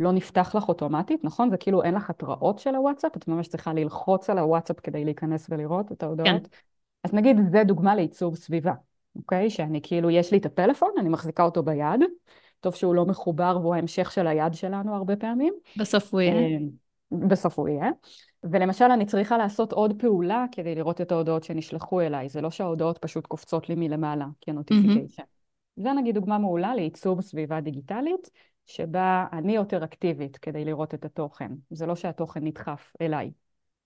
לא נפתח לך אוטומטית, נכון? זה כאילו אין לך התראות של הוואטסאפ, את ממש צריכה ללחוץ על הוואטסאפ כדי להיכנס ולראות את ההודעות. כן. אז נגיד זה דוגמה לעיצוב סביבה, אוקיי? שאני כאילו, יש לי את הפלאפון, אני מחזיקה אותו ביד, טוב שהוא לא מחובר והוא ההמשך של היד שלנו הרבה פעמים. בסוף הוא יהיה. אה, בסוף הוא יהיה. ולמשל אני צריכה לעשות עוד פעולה כדי לראות את ההודעות שנשלחו אליי, זה לא שההודעות פשוט קופצות לי מלמעלה כנוטיפיקיישן. Mm-hmm. זה נגיד דוגמה מעולה לעיצוב סביבה דיגיטלית, שבה אני יותר אקטיבית כדי לראות את התוכן. זה לא שהתוכן נדחף אליי.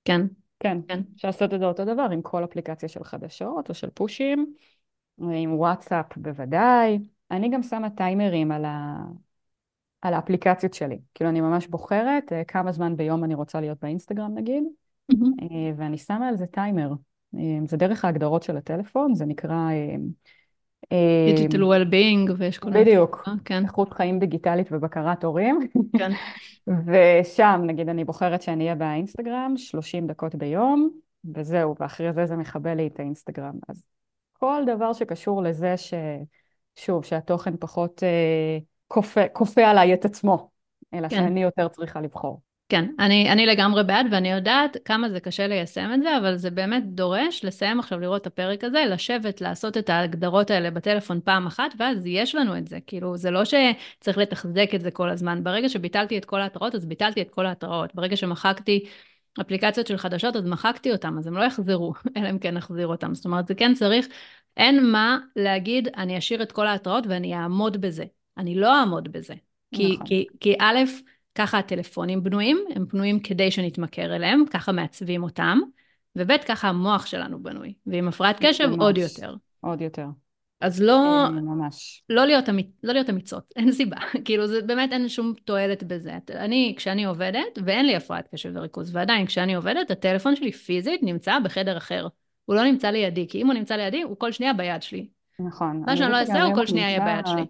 כן. כן, כן. אפשר לעשות את זה אותו דבר עם כל אפליקציה של חדשות או של פושים, עם וואטסאפ בוודאי. אני גם שמה טיימרים על, ה... על האפליקציות שלי. כאילו אני ממש בוחרת uh, כמה זמן ביום אני רוצה להיות באינסטגרם נגיד, mm-hmm. ואני שמה על זה טיימר. Uh, זה דרך ההגדרות של הטלפון, זה נקרא... דיגיטל uh, well-being ויש כל... בדיוק, כן. איכות חיים דיגיטלית ובקרת הורים. כן. ושם נגיד אני בוחרת שאני אהיה באינסטגרם 30 דקות ביום, וזהו, ואחרי זה זה מכבה לי את האינסטגרם. אז כל דבר שקשור לזה ש... שוב, שהתוכן פחות אה, כופה, כופה עליי את עצמו, אלא כן. שאני יותר צריכה לבחור. כן, אני, אני לגמרי בעד, ואני יודעת כמה זה קשה ליישם את זה, אבל זה באמת דורש לסיים עכשיו לראות את הפרק הזה, לשבת, לעשות את ההגדרות האלה בטלפון פעם אחת, ואז יש לנו את זה. כאילו, זה לא שצריך לתחזק את זה כל הזמן. ברגע שביטלתי את כל ההתראות, אז ביטלתי את כל ההתראות. ברגע שמחקתי אפליקציות של חדשות, אז מחקתי אותם, אז הם לא יחזרו, אלא אם כן נחזיר אותם. זאת אומרת, זה כן צריך, אין מה להגיד, אני אשאיר את כל ההתראות ואני אעמוד בזה. אני לא אעמוד בזה. כי, נכון. כי, כי א', ככה הטלפונים בנויים, הם בנויים כדי שנתמכר אליהם, ככה מעצבים אותם, וב', ככה המוח שלנו בנוי. ועם הפרעת קשב, ממש. עוד יותר. עוד יותר. אז לא, ממש. לא, להיות, אמ, לא להיות אמיצות, אין סיבה. כאילו, זה באמת אין שום תועלת בזה. אני, כשאני עובדת, ואין לי הפרעת קשב וריכוז, ועדיין, כשאני עובדת, הטלפון שלי פיזית נמצא בחדר אחר. הוא לא נמצא לידי, כי אם הוא נמצא לידי, הוא כל שנייה ביד שלי. נכון. מה שאני לא אעשה, הוא כל שנייה יהיה ביד שלי.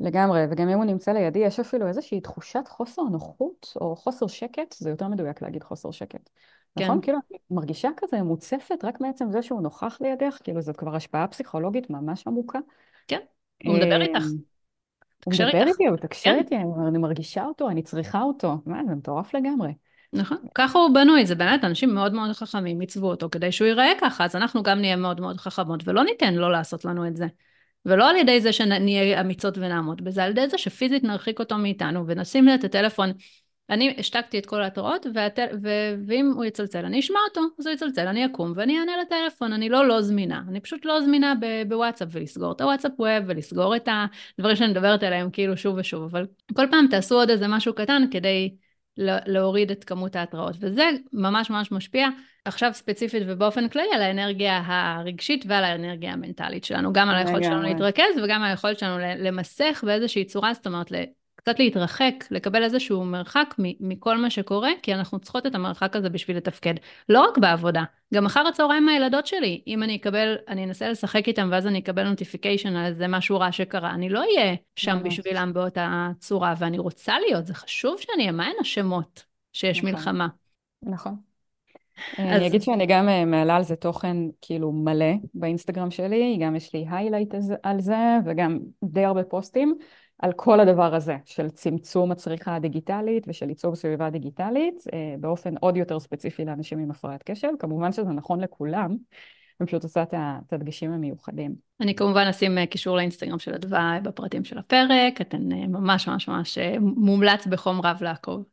לגמרי, וגם אם הוא נמצא לידי, יש אפילו איזושהי תחושת חוסר נוחות, או חוסר שקט, זה יותר מדויק להגיד חוסר שקט. כן. נכון? כאילו, אני מרגישה כזה מוצפת רק מעצם זה שהוא נוכח לידך, כאילו זאת כבר השפעה פסיכולוגית ממש עמוקה. כן, הוא מדבר איתך. הוא מדבר איתי, הוא מתקשר כן. איתי, אני מרגישה אותו, אני צריכה אותו. מה, זה מטורף לגמרי. נכון, ככה הוא בנוי, זה באמת אנשים מאוד מאוד חכמים עיצבו אותו כדי שהוא ייראה ככה, אז אנחנו גם נהיה מאוד מאוד חכמות, ולא ניתן לו לעשות לנו את זה. ולא על ידי זה שנהיה אמיצות ונעמוד בזה, על ידי זה שפיזית נרחיק אותו מאיתנו ונשים את הטלפון. אני השתקתי את כל ההתראות, והטל... ו... ואם הוא יצלצל, אני אשמע אותו, אז הוא יצלצל, אני אקום ואני אענה לטלפון, אני לא לא זמינה, אני פשוט לא זמינה ב... בוואטסאפ, ולסגור את הוואטסאפ ווב, ולסגור את הדברים שאני מדברת עליהם כאילו שוב ושוב, אבל כל פעם תעשו עוד איזה משהו קטן כדי להוריד את כמות ההתראות, וזה ממש ממש משפיע עכשיו ספציפית ובאופן כללי על האנרגיה הרגשית ועל האנרגיה המנטלית שלנו, גם על היכולת שלנו להתרכז וגם על היכולת שלנו למסך באיזושהי צורה, זאת אומרת קצת להתרחק, לקבל איזשהו מרחק מכל מה שקורה, כי אנחנו צריכות את המרחק הזה בשביל לתפקד. לא רק בעבודה, גם אחר הצהריים מהילדות שלי, אם אני אקבל, אני אנסה לשחק איתם ואז אני אקבל נוטיפיקיישן על איזה משהו רע שקרה, אני לא אהיה שם בשבילם באותה צורה, ואני רוצה להיות, זה חשוב שאני אהיה, מה הן השמות שיש נכון. מלחמה? נכון. אז... אני אגיד שאני גם אה, מעלה על זה תוכן כאילו מלא באינסטגרם שלי, גם יש לי היילייט על זה וגם די הרבה פוסטים. על כל הדבר הזה של צמצום הצריכה הדיגיטלית ושל ייצור סביבה דיגיטלית אה, באופן עוד יותר ספציפי לאנשים עם הפרעת קשב. כמובן שזה נכון לכולם, אני פשוט עושה את הדגשים המיוחדים. אני כמובן אשים אה, קישור לאינסטגרם של אדווה בפרטים של הפרק, אתן אה, ממש ממש ממש מומלץ בחום רב לעקוב.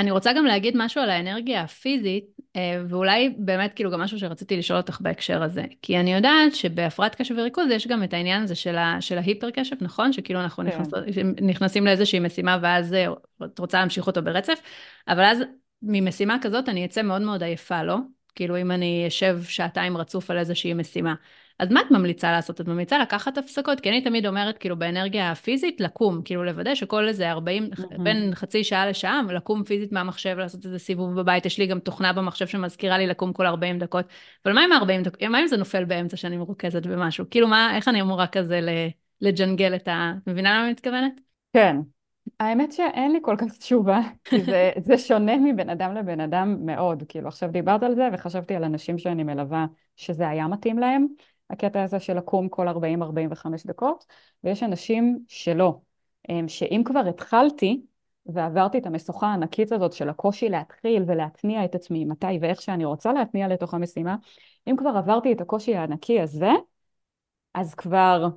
אני רוצה גם להגיד משהו על האנרגיה הפיזית, אה, ואולי באמת כאילו גם משהו שרציתי לשאול אותך בהקשר הזה. כי אני יודעת שבהפרעת קשב וריכוז יש גם את העניין הזה של, ה, של ההיפר קשב, נכון? שכאילו אנחנו כן. נכנס, נכנסים לאיזושהי משימה ואז אה, את רוצה להמשיך אותו ברצף, אבל אז ממשימה כזאת אני אצא מאוד מאוד עייפה, לא? כאילו אם אני אשב שעתיים רצוף על איזושהי משימה. אז מה את ממליצה לעשות? את ממליצה לקחת הפסקות? כי אני תמיד אומרת, כאילו, באנרגיה הפיזית, לקום, כאילו, לוודא שכל איזה 40, mm-hmm. בין חצי שעה לשעה, לקום פיזית מהמחשב, לעשות איזה סיבוב בבית. יש לי גם תוכנה במחשב שמזכירה לי לקום כל 40 דקות. אבל מה עם 40 דקות? מה אם זה נופל באמצע שאני מרוכזת במשהו? כאילו, מה, איך אני אמורה כזה לג'נגל את ה... מבינה למה אני מתכוונת? כן. האמת שאין לי כל כך תשובה, כי זה, זה שונה מבן אדם לבן אדם מאוד. כאילו, עכשיו דיברת על זה, וחשבתי על אנשים שאני מלווה שזה היה מתאים להם. הקטע הזה של לקום כל 40-45 דקות, ויש אנשים שלא, שאם כבר התחלתי ועברתי את המשוכה הענקית הזאת של הקושי להתחיל ולהתניע את עצמי מתי ואיך שאני רוצה להתניע לתוך המשימה, אם כבר עברתי את הקושי הענקי הזה, אז כבר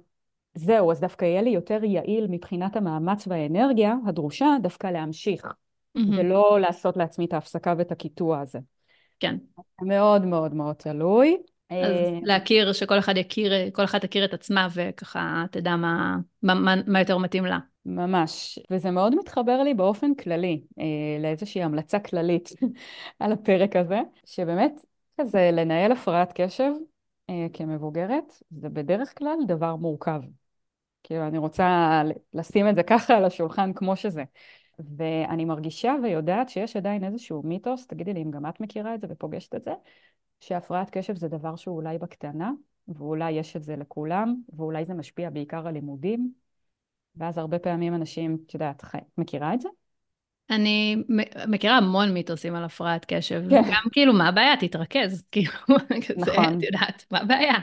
זהו, אז דווקא יהיה לי יותר יעיל מבחינת המאמץ והאנרגיה הדרושה דווקא להמשיך, mm-hmm. ולא לעשות לעצמי את ההפסקה ואת הקיטוע הזה. כן. מאוד מאוד מאוד תלוי. אז אה, להכיר, שכל אחד יכיר, כל אחד תכיר את עצמה וככה תדע מה, מה, מה, מה יותר מתאים לה. ממש, וזה מאוד מתחבר לי באופן כללי, אה, לאיזושהי המלצה כללית על הפרק הזה, שבאמת כזה לנהל הפרעת קשב אה, כמבוגרת, זה בדרך כלל דבר מורכב. כאילו, אני רוצה לשים את זה ככה על השולחן כמו שזה. ואני מרגישה ויודעת שיש עדיין איזשהו מיתוס, תגידי לי אם גם את מכירה את זה ופוגשת את זה, שהפרעת קשב זה דבר שהוא אולי בקטנה, ואולי יש את זה לכולם, ואולי זה משפיע בעיקר על לימודים, ואז הרבה פעמים אנשים, את יודעת, מכירה את זה? אני מכירה המון מיתוסים על הפרעת קשב, כן. גם כאילו, מה הבעיה? תתרכז, כאילו, כזה, נכון. את יודעת, מה הבעיה?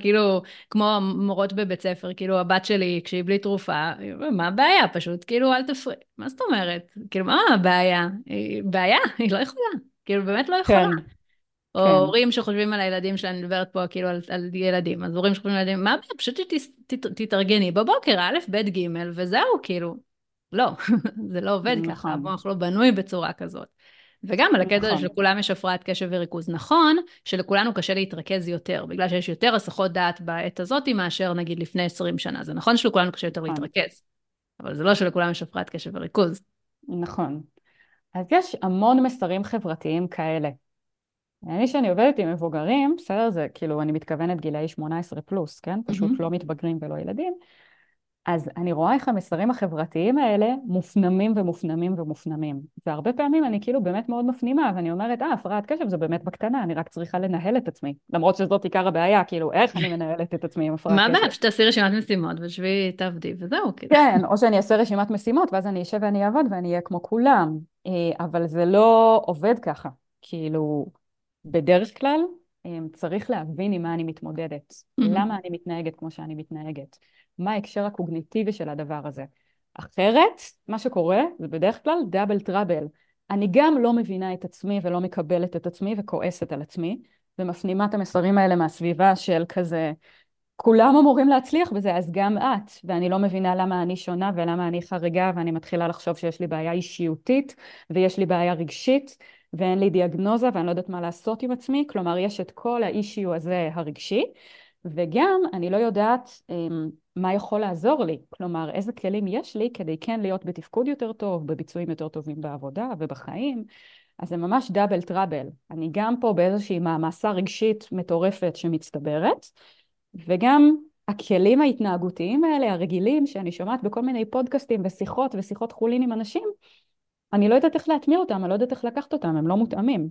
כאילו, כמו מורות בבית ספר, כאילו, הבת שלי, כשהיא בלי תרופה, מה הבעיה? פשוט, כאילו, אל תפריע. מה זאת אומרת? כאילו, מה הבעיה? בעיה? היא לא יכולה. כאילו, באמת לא יכולה. כן. או כן. הורים שחושבים על הילדים שלהם, אני מדברת פה כאילו על, על ילדים, אז הורים שחושבים על ילדים, מה הבעיה? פשוט שתתארגני בבוקר, א', ב', ג', וזהו, כאילו. לא, זה לא עובד נכון. ככה, המוח לא בנוי בצורה כזאת. וגם על הקטע נכון. שלכולם יש הפרעת קשב וריכוז. נכון שלכולנו קשה להתרכז יותר, בגלל שיש יותר הסחות דעת בעת הזאת מאשר נגיד לפני 20 שנה. זה נכון שלכולנו קשה יותר נכון. להתרכז, אבל זה לא שלכולם יש הפרעת קשב וריכוז. נכון. אז יש המון מסרים חברתיים כאלה. אני שאני עובדת עם מבוגרים, בסדר, זה כאילו, אני מתכוונת גילאי 18 פלוס, כן? פשוט mm-hmm. לא מתבגרים ולא ילדים. אז אני רואה איך המסרים החברתיים האלה מופנמים ומופנמים ומופנמים. והרבה פעמים אני כאילו באמת מאוד מפנימה, ואני אומרת, אה, הפרעת קשב זה באמת בקטנה, אני רק צריכה לנהל את עצמי. למרות שזאת עיקר הבעיה, כאילו, איך אני מנהלת את עצמי עם הפרעת קשב? מה הבעיה? שתעשי רשימת משימות ושבי תעבדי, וזהו, כאילו. כן, או שאני אעשה רשימת משימות, ואז אני אשב ואני אעבוד ואני אהיה כמו כולם. אה, אבל זה לא עובד ככה. כאילו, בדרך כלל צריך להבין עם מה אני מתמודדת. Mm-hmm. למה אני מתנהגת כמו שאני מתנהגת. מה ההקשר הקוגניטיבי של הדבר הזה. אחרת, מה שקורה זה בדרך כלל דאבל טראבל. אני גם לא מבינה את עצמי ולא מקבלת את עצמי וכועסת על עצמי, ומפנימה את המסרים האלה מהסביבה של כזה, כולם אמורים להצליח בזה, אז גם את, ואני לא מבינה למה אני שונה ולמה אני חריגה, ואני מתחילה לחשוב שיש לי בעיה אישיותית ויש לי בעיה רגשית, ואין לי דיאגנוזה ואני לא יודעת מה לעשות עם עצמי, כלומר יש את כל האישיו הזה הרגשי, וגם אני לא יודעת אמ, מה יכול לעזור לי, כלומר איזה כלים יש לי כדי כן להיות בתפקוד יותר טוב, בביצועים יותר טובים בעבודה ובחיים, אז זה ממש דאבל טראבל. אני גם פה באיזושהי מעמסה רגשית מטורפת שמצטברת, וגם הכלים ההתנהגותיים האלה, הרגילים, שאני שומעת בכל מיני פודקאסטים ושיחות ושיחות חולין עם אנשים, אני לא יודעת איך להטמיע אותם, אני לא יודעת איך לקחת אותם, הם לא מותאמים.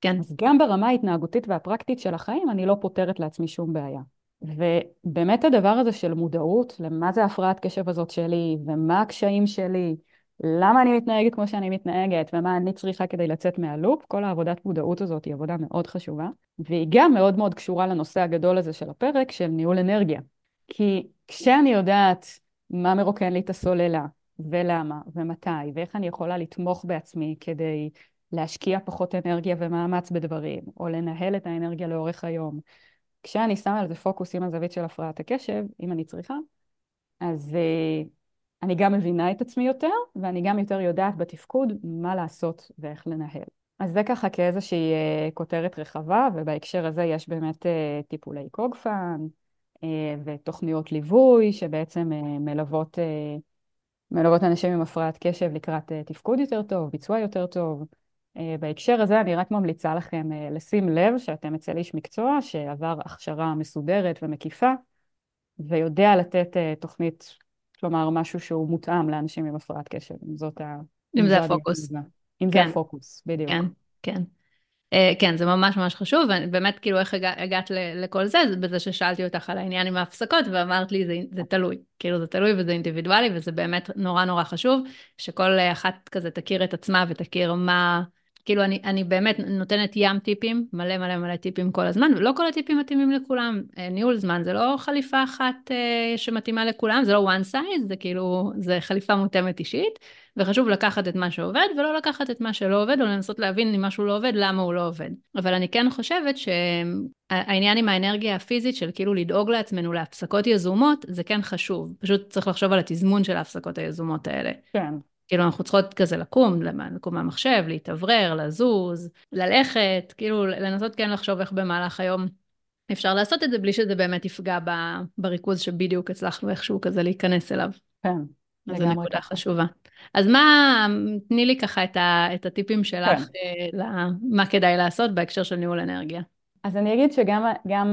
כן. אז גם ברמה ההתנהגותית והפרקטית של החיים, אני לא פותרת לעצמי שום בעיה. ובאמת הדבר הזה של מודעות למה זה הפרעת קשב הזאת שלי, ומה הקשיים שלי, למה אני מתנהגת כמו שאני מתנהגת, ומה אני צריכה כדי לצאת מהלופ, כל העבודת מודעות הזאת היא עבודה מאוד חשובה, והיא גם מאוד מאוד קשורה לנושא הגדול הזה של הפרק, של ניהול אנרגיה. כי כשאני יודעת מה מרוקן לי את הסוללה, ולמה, ומתי, ואיך אני יכולה לתמוך בעצמי כדי להשקיע פחות אנרגיה ומאמץ בדברים, או לנהל את האנרגיה לאורך היום. כשאני שמה על זה פוקוס עם הזווית של הפרעת הקשב, אם אני צריכה, אז uh, אני גם מבינה את עצמי יותר, ואני גם יותר יודעת בתפקוד מה לעשות ואיך לנהל. אז זה ככה כאיזושהי uh, כותרת רחבה, ובהקשר הזה יש באמת uh, טיפולי קוגפן, uh, ותוכניות ליווי שבעצם uh, מלוות, uh, מלוות אנשים עם הפרעת קשב לקראת uh, תפקוד יותר טוב, ביצוע יותר טוב. אה, בהקשר הזה אני רק ממליצה לכם אה, לשים לב שאתם אצל איש מקצוע שעבר הכשרה מסודרת ומקיפה ויודע לתת אה, תוכנית, כלומר משהו שהוא מותאם לאנשים עם הפרעת קשב, אם זאת ה... אם זה הפוקוס. אם כן. זה הפוקוס, בדיוק. כן, כן. Uh, כן, זה ממש ממש חשוב, ובאמת כאילו איך הגע, הגעת לכל זה, זה בזה ששאלתי אותך על העניין עם ההפסקות, ואמרת לי זה, זה תלוי, כאילו זה תלוי וזה אינדיבידואלי, וזה באמת נורא נורא חשוב, שכל אחת כזה תכיר את עצמה ותכיר מה, כאילו אני, אני באמת נותנת ים טיפים, מלא מלא מלא טיפים כל הזמן, ולא כל הטיפים מתאימים לכולם. אה, ניהול זמן זה לא חליפה אחת אה, שמתאימה לכולם, זה לא one size, זה כאילו, זה חליפה מותאמת אישית, וחשוב לקחת את מה שעובד ולא לקחת את מה שלא עובד, או לנסות להבין אם משהו לא עובד, למה הוא לא עובד. אבל אני כן חושבת שהעניין עם האנרגיה הפיזית של כאילו לדאוג לעצמנו להפסקות יזומות, זה כן חשוב. פשוט צריך לחשוב על התזמון של ההפסקות היזומות האלה. כן. כאילו אנחנו צריכות כזה לקום, לקום מהמחשב, להתאוורר, לזוז, ללכת, כאילו לנסות כן לחשוב איך במהלך היום אפשר לעשות את זה בלי שזה באמת יפגע בריכוז שבדיוק הצלחנו איכשהו כזה להיכנס אליו. כן. אז זו נקודה ככה. חשובה. אז מה, תני לי ככה את, ה, את הטיפים שלך, כן. אה, מה כדאי לעשות בהקשר של ניהול אנרגיה. אז אני אגיד שגם, גם,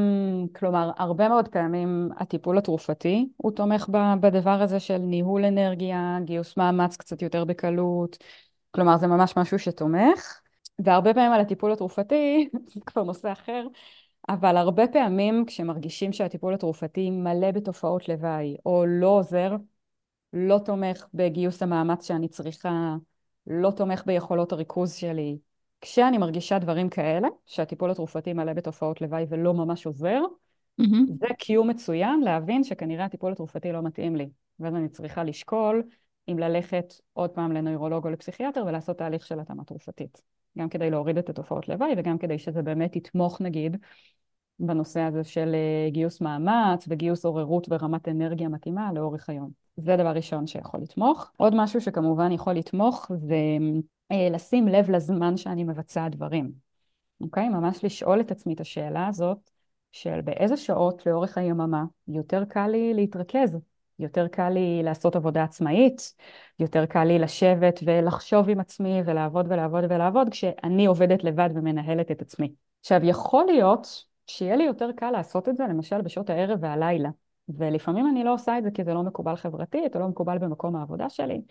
כלומר, הרבה מאוד פעמים הטיפול התרופתי הוא תומך בדבר הזה של ניהול אנרגיה, גיוס מאמץ קצת יותר בקלות, כלומר זה ממש משהו שתומך, והרבה פעמים על הטיפול התרופתי, זה כבר נושא אחר, אבל הרבה פעמים כשמרגישים שהטיפול התרופתי מלא בתופעות לוואי, או לא עוזר, לא תומך בגיוס המאמץ שאני צריכה, לא תומך ביכולות הריכוז שלי, כשאני מרגישה דברים כאלה, שהטיפול התרופתי מלא בתופעות לוואי ולא ממש עוזר, mm-hmm. זה קיום מצוין להבין שכנראה הטיפול התרופתי לא מתאים לי. ואז אני צריכה לשקול אם ללכת עוד פעם לנוירולוג או לפסיכיאטר ולעשות תהליך של התאמה תרופתית. גם כדי להוריד את התופעות לוואי וגם כדי שזה באמת יתמוך נגיד בנושא הזה של אה, גיוס מאמץ וגיוס עוררות ורמת אנרגיה מתאימה לאורך היום. זה דבר ראשון שיכול לתמוך. עוד משהו שכמובן יכול לתמוך זה לשים לב לזמן שאני מבצעה דברים. אוקיי? ממש לשאול את עצמי את השאלה הזאת של באיזה שעות לאורך היממה יותר קל לי להתרכז, יותר קל לי לעשות עבודה עצמאית, יותר קל לי לשבת ולחשוב עם עצמי ולעבוד ולעבוד ולעבוד כשאני עובדת לבד ומנהלת את עצמי. עכשיו יכול להיות שיהיה לי יותר קל לעשות את זה למשל בשעות הערב והלילה, ולפעמים אני לא עושה את זה כי זה לא מקובל חברתית או לא מקובל במקום העבודה שלי,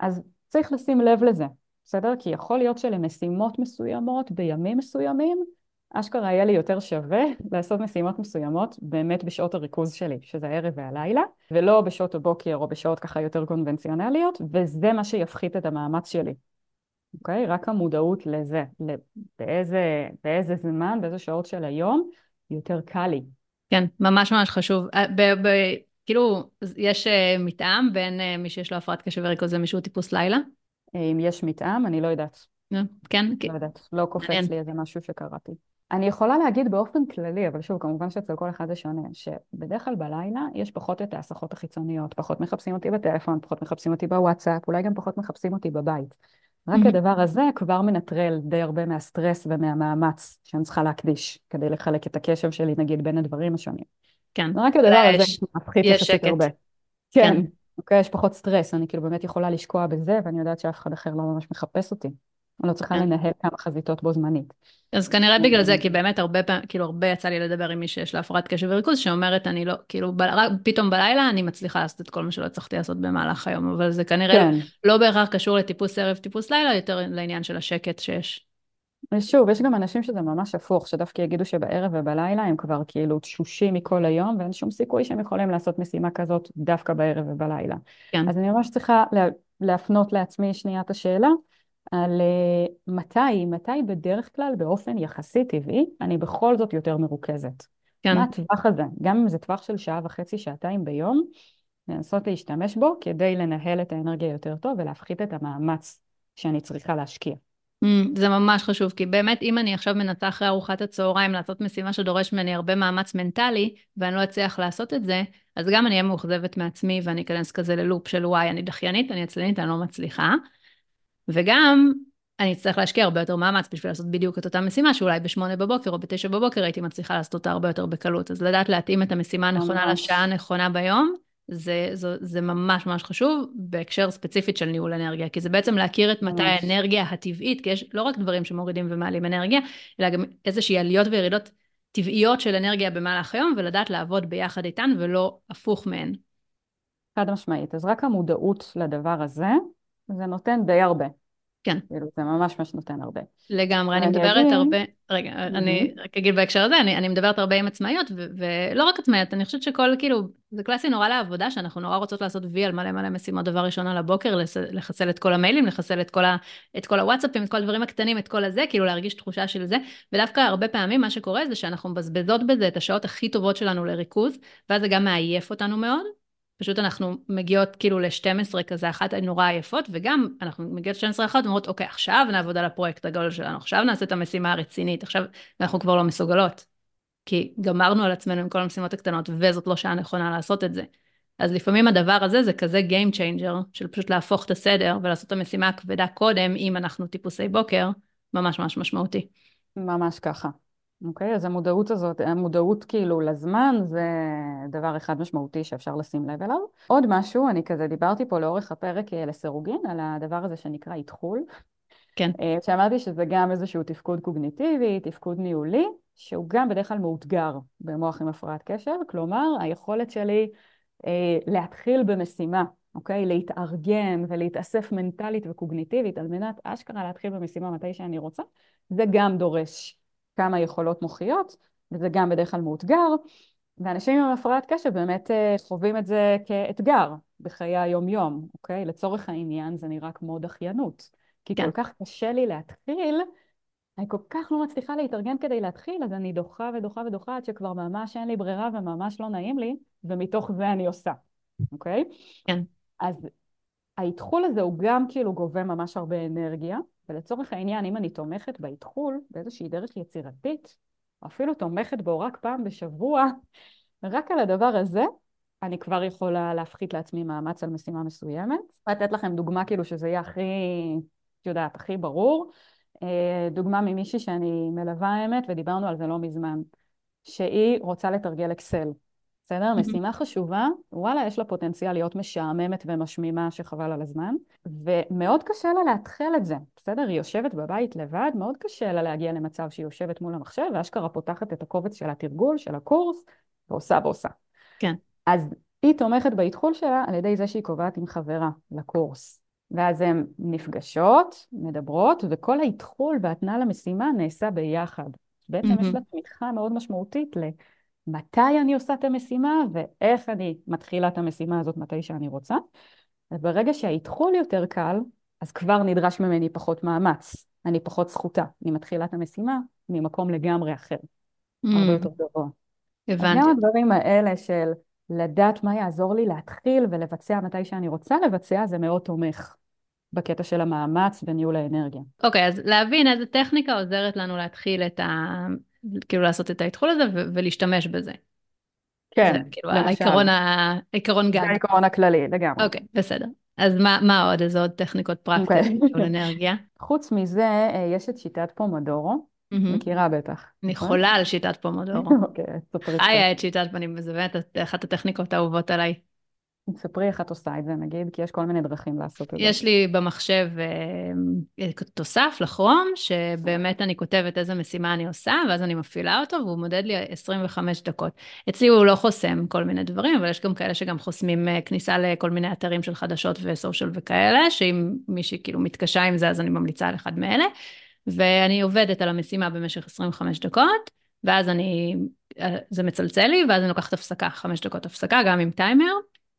אז צריך לשים לב לזה. בסדר? כי יכול להיות שלמשימות מסוימות בימים מסוימים, אשכרה יהיה לי יותר שווה לעשות משימות מסוימות באמת בשעות הריכוז שלי, שזה הערב והלילה, ולא בשעות הבוקר או בשעות ככה יותר קונבנציונליות, וזה מה שיפחית את המאמץ שלי. אוקיי? רק המודעות לזה, באיזה, באיזה זמן, באיזה שעות של היום, יותר קל לי. כן, ממש ממש חשוב. אה, ב- ב- כאילו, יש אה, מתאם בין אה, מי שיש לו הפרעת קשב וריכוז למישהו טיפוס לילה? אם יש מתאם, אני לא יודעת. כן? לא יודעת, לא קופץ לי איזה משהו שקראתי. אני יכולה להגיד באופן כללי, אבל שוב, כמובן שאצל כל אחד זה שונה, שבדרך כלל בלילה יש פחות את ההסחות החיצוניות, פחות מחפשים אותי בטלפון, פחות מחפשים אותי בוואטסאפ, אולי גם פחות מחפשים אותי בבית. רק mm-hmm. הדבר הזה כבר מנטרל די הרבה מהסטרס ומהמאמץ שאני צריכה להקדיש, כדי לחלק את הקשב שלי, נגיד, בין הדברים השונים. כן. רק הדבר הזה מפחית יחסית הרבה. כן. כן. אוקיי, יש פחות סטרס, אני כאילו באמת יכולה לשקוע בזה, ואני יודעת שאף אחד אחר לא ממש מחפש אותי. אני לא צריכה כן. לנהל כמה חזיתות בו זמנית. אז כנראה בגלל זה, כי באמת הרבה פעמים, כאילו הרבה יצא לי לדבר עם מי שיש לה הפרעת קשב וריכוז, שאומרת, אני לא, כאילו, ב, פתאום בלילה אני מצליחה לעשות את כל מה שלא הצלחתי לעשות במהלך היום, אבל זה כנראה כן. לא בהכרח קשור לטיפוס ערב, טיפוס לילה, יותר לעניין של השקט שיש. ושוב, יש גם אנשים שזה ממש הפוך, שדווקא יגידו שבערב ובלילה הם כבר כאילו תשושים מכל היום, ואין שום סיכוי שהם יכולים לעשות משימה כזאת דווקא בערב ובלילה. כן. אז אני ממש צריכה לה, להפנות לעצמי שנייה את השאלה, על uh, מתי, מתי בדרך כלל באופן יחסי טבעי, אני בכל זאת יותר מרוכזת. כן. מה הטווח הזה? גם אם זה טווח של שעה וחצי, שעתיים ביום, לנסות להשתמש בו כדי לנהל את האנרגיה יותר טוב ולהפחית את המאמץ שאני צריכה להשקיע. Mm, זה ממש חשוב, כי באמת אם אני עכשיו מנסה אחרי ארוחת הצהריים לעשות משימה שדורש ממני הרבה מאמץ מנטלי, ואני לא אצליח לעשות את זה, אז גם אני אהיה מאוכזבת מעצמי ואני אכנס כזה ללופ של וואי, אני דחיינית, אני עצלנית, אני לא מצליחה. וגם אני אצטרך להשקיע הרבה יותר מאמץ בשביל לעשות בדיוק את אותה משימה, שאולי בשמונה בבוקר או בתשע בבוקר הייתי מצליחה לעשות אותה הרבה יותר בקלות. אז לדעת להתאים את המשימה הנכונה לשעה הנכונה ביום, זה, זה, זה ממש ממש חשוב בהקשר ספציפית של ניהול אנרגיה, כי זה בעצם להכיר את מתי האנרגיה הטבעית, כי יש לא רק דברים שמורידים ומעלים אנרגיה, אלא גם איזושהי עליות וירידות טבעיות של אנרגיה במהלך היום, ולדעת לעבוד ביחד איתן ולא הפוך מהן. חד משמעית. אז רק המודעות לדבר הזה, זה נותן די הרבה. כן. כאילו זה ממש ממש נותן הרבה. לגמרי, אני מדברת אגיד... הרבה, רגע, mm-hmm. אני רק אגיד בהקשר הזה, אני, אני מדברת הרבה עם עצמאיות, ו- ולא רק עצמאיות, אני חושבת שכל, כאילו, זה קלאסי נורא לעבודה, שאנחנו נורא רוצות לעשות וי על מלא מלא משימות דבר ראשון על הבוקר, לחסל את כל המיילים, לחסל את כל, ה, את כל הוואטסאפים, את כל הדברים הקטנים, את כל הזה, כאילו להרגיש תחושה של זה, ודווקא הרבה פעמים מה שקורה זה שאנחנו מבזבזות בזה את השעות הכי טובות שלנו לריכוז, ואז זה גם מעייף אותנו מאוד, פשוט אנחנו מגיעות כאילו ל-12 כזה, אחת נורא עייפות, וגם אנחנו מגיעות ל-12 אחת ואומרות, אוקיי, עכשיו נעבוד על הפרויקט הגדול שלנו, עכשיו נעשה את המשימה הרצינית, עכשיו אנחנו כבר לא מסוגלות. כי גמרנו על עצמנו עם כל המשימות הקטנות, וזאת לא שעה נכונה לעשות את זה. אז לפעמים הדבר הזה זה כזה Game Changer, של פשוט להפוך את הסדר ולעשות את המשימה הכבדה קודם, אם אנחנו טיפוסי בוקר, ממש ממש משמעותי. ממש ככה. אוקיי? אז המודעות הזאת, המודעות כאילו לזמן זה דבר אחד משמעותי שאפשר לשים לב אליו. עוד משהו, אני כזה דיברתי פה לאורך הפרק אה, לסירוגין על הדבר הזה שנקרא איתחול. כן. אה, שאמרתי שזה גם איזשהו תפקוד קוגניטיבי, תפקוד ניהולי, שהוא גם בדרך כלל מאותגר במוח עם הפרעת קשב, כלומר היכולת שלי אה, להתחיל במשימה, אוקיי? להתארגן ולהתאסף מנטלית וקוגניטיבית על מנת אשכרה להתחיל במשימה מתי שאני רוצה, זה גם דורש כמה יכולות מוחיות, וזה גם בדרך כלל מאותגר, ואנשים עם הפרעת קשב באמת אה, חווים את זה כאתגר בחיי היום-יום, אוקיי? לצורך העניין זה נראה כמו דחיינות. כי כן. כל כך קשה לי להתחיל, אני כל כך לא מצליחה להתארגן כדי להתחיל, אז אני דוחה ודוחה ודוחה עד שכבר ממש אין לי ברירה וממש לא נעים לי, ומתוך זה אני עושה, אוקיי? כן. אז האיתחול הזה הוא גם כאילו גובה ממש הרבה אנרגיה, ולצורך העניין, אם אני תומכת באיתחול באיזושהי דרך יצירתית, או אפילו תומכת בו רק פעם בשבוע, רק על הדבר הזה, אני כבר יכולה להפחית לעצמי מאמץ על משימה מסוימת. לתת לכם דוגמה כאילו שזה יהיה הכי, את יודעת, הכי ברור. אה, דוגמה ממישהי שאני מלווה האמת, ודיברנו על זה לא מזמן, שהיא רוצה לתרגל אקסל. בסדר? משימה חשובה, וואלה, יש לה פוטנציאל להיות משעממת ומשמימה שחבל על הזמן, ומאוד קשה לה להתחיל את זה, בסדר? היא יושבת בבית לבד, מאוד קשה לה להגיע למצב שהיא יושבת מול המחשב, ואשכרה פותחת את הקובץ של התרגול, של הקורס, ועושה ועושה. כן. אז היא תומכת באתחול שלה על ידי זה שהיא קובעת עם חברה לקורס. ואז הן נפגשות, מדברות, וכל האתחול והתנעה למשימה נעשה ביחד. בעצם mm-hmm. יש לה תמיכה מאוד משמעותית למתי אני עושה את המשימה ואיך אני מתחילה את המשימה הזאת מתי שאני רוצה. וברגע שהאתחול יותר קל, אז כבר נדרש ממני פחות מאמץ. אני פחות זכותה. אני מתחילה את המשימה ממקום לגמרי אחר. Mm. הרבה יותר גבוה. הבנתי. אז גם הדברים האלה של לדעת מה יעזור לי להתחיל ולבצע מתי שאני רוצה לבצע, זה מאוד תומך בקטע של המאמץ וניהול האנרגיה. אוקיי, okay, אז להבין איזה טכניקה עוזרת לנו להתחיל את ה... כאילו לעשות את האתחול הזה ו- ולהשתמש בזה. כן, זה, כאילו למשל. העיקרון, ה... העיקרון גג. זה העיקרון הכללי, לגמרי. אוקיי, okay, בסדר. אז מה, מה עוד? איזה עוד טכניקות פרקטיות okay. של אנרגיה? חוץ מזה, אה, יש את שיטת פומודורו. מכירה בטח. אני נכון? חולה על שיטת פומודורו. אוקיי, קצת. היה את שיטת פנים, זה באמת אחת הטכניקות האהובות עליי. ספרי איך את עושה את זה נגיד, כי יש כל מיני דרכים לעשות את זה. יש לי במחשב אה, תוסף לכרום, שבאמת אני כותבת איזה משימה אני עושה, ואז אני מפעילה אותו, והוא מודד לי 25 דקות. אצלי הוא לא חוסם כל מיני דברים, אבל יש גם כאלה שגם חוסמים אה, כניסה לכל מיני אתרים של חדשות וסושיאל וכאלה, שאם מישהי כאילו מתקשה עם זה, אז אני ממליצה על אחד מאלה. ואני עובדת על המשימה במשך 25 דקות, ואז אני, זה מצלצל לי, ואז אני לוקחת הפסקה, חמש דקות הפסקה, גם עם טיימר,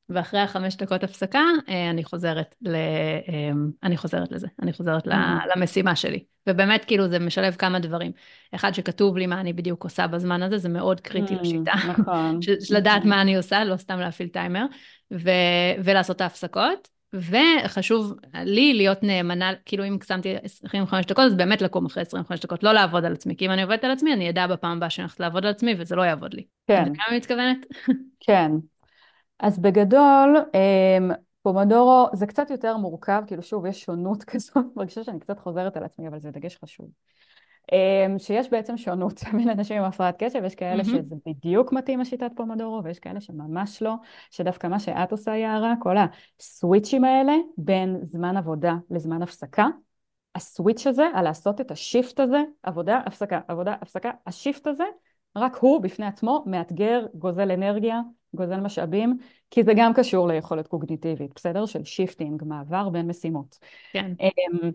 ואחרי החמש דקות הפסקה, אה, אני חוזרת, ל, אה, אני חוזרת לזה, אני חוזרת. למשימה שלי. ובאמת, כאילו, זה משלב כמה דברים. אחד, שכתוב לי מה אני בדיוק עושה בזמן הזה, זה מאוד קריטי לשיטה. נכון. לדעת מה אני עושה, לא סתם להפעיל טיימר, ו, ולעשות את ההפסקות. וחשוב לי להיות נאמנה, כאילו אם שמתי 25 דקות, אז באמת לקום אחרי 25 דקות, לא לעבוד על עצמי. כי אם אני עובדת על עצמי, אני אדע בפעם הבאה שאני הולכת לעבוד על עצמי, וזה לא יעבוד לי. כן. אתה אני מתכוונת? כן. אז בגדול, אמ, פומדורו זה קצת יותר מורכב, כאילו שוב, יש שונות כזאת, מרגישה שאני קצת חוזרת על עצמי, אבל זה דגש חשוב. אמ, שיש בעצם שונות בין אנשים עם הפרעת קשב, יש כאלה mm-hmm. שזה בדיוק מתאים לשיטת פומדורו, ויש כאלה שממש לא, שדווקא מה שאת עושה יערה, כל הסוויצ'ים האלה בין זמן עבודה לזמן הפסקה, הסוויץ' הזה, על לעשות את השיפט הזה, עבודה, הפסקה, עבודה, הפסקה, השיפט הזה, רק הוא בפני עצמו מאתגר, גוזל אנרגיה, גוזל משאבים, כי זה גם קשור ליכולת קוגניטיבית, בסדר? של shifting, מעבר בין משימות. כן. אמ,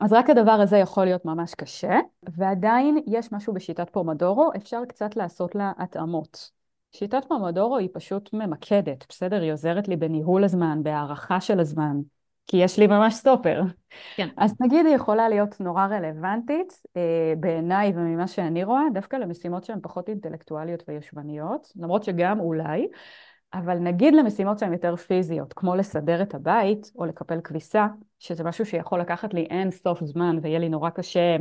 אז רק הדבר הזה יכול להיות ממש קשה, ועדיין יש משהו בשיטת פומדורו, אפשר קצת לעשות לה התאמות. שיטת פומדורו היא פשוט ממקדת, בסדר? היא עוזרת לי בניהול הזמן, בהערכה של הזמן, כי יש לי ממש סטופר. כן. אז נגיד היא יכולה להיות נורא רלוונטית אה, בעיניי וממה שאני רואה, דווקא למשימות שהן פחות אינטלקטואליות ויושבניות, למרות שגם אולי, אבל נגיד למשימות שהן יותר פיזיות, כמו לסדר את הבית או לקפל כביסה, שזה משהו שיכול לקחת לי אין סוף זמן ויהיה לי נורא קשה,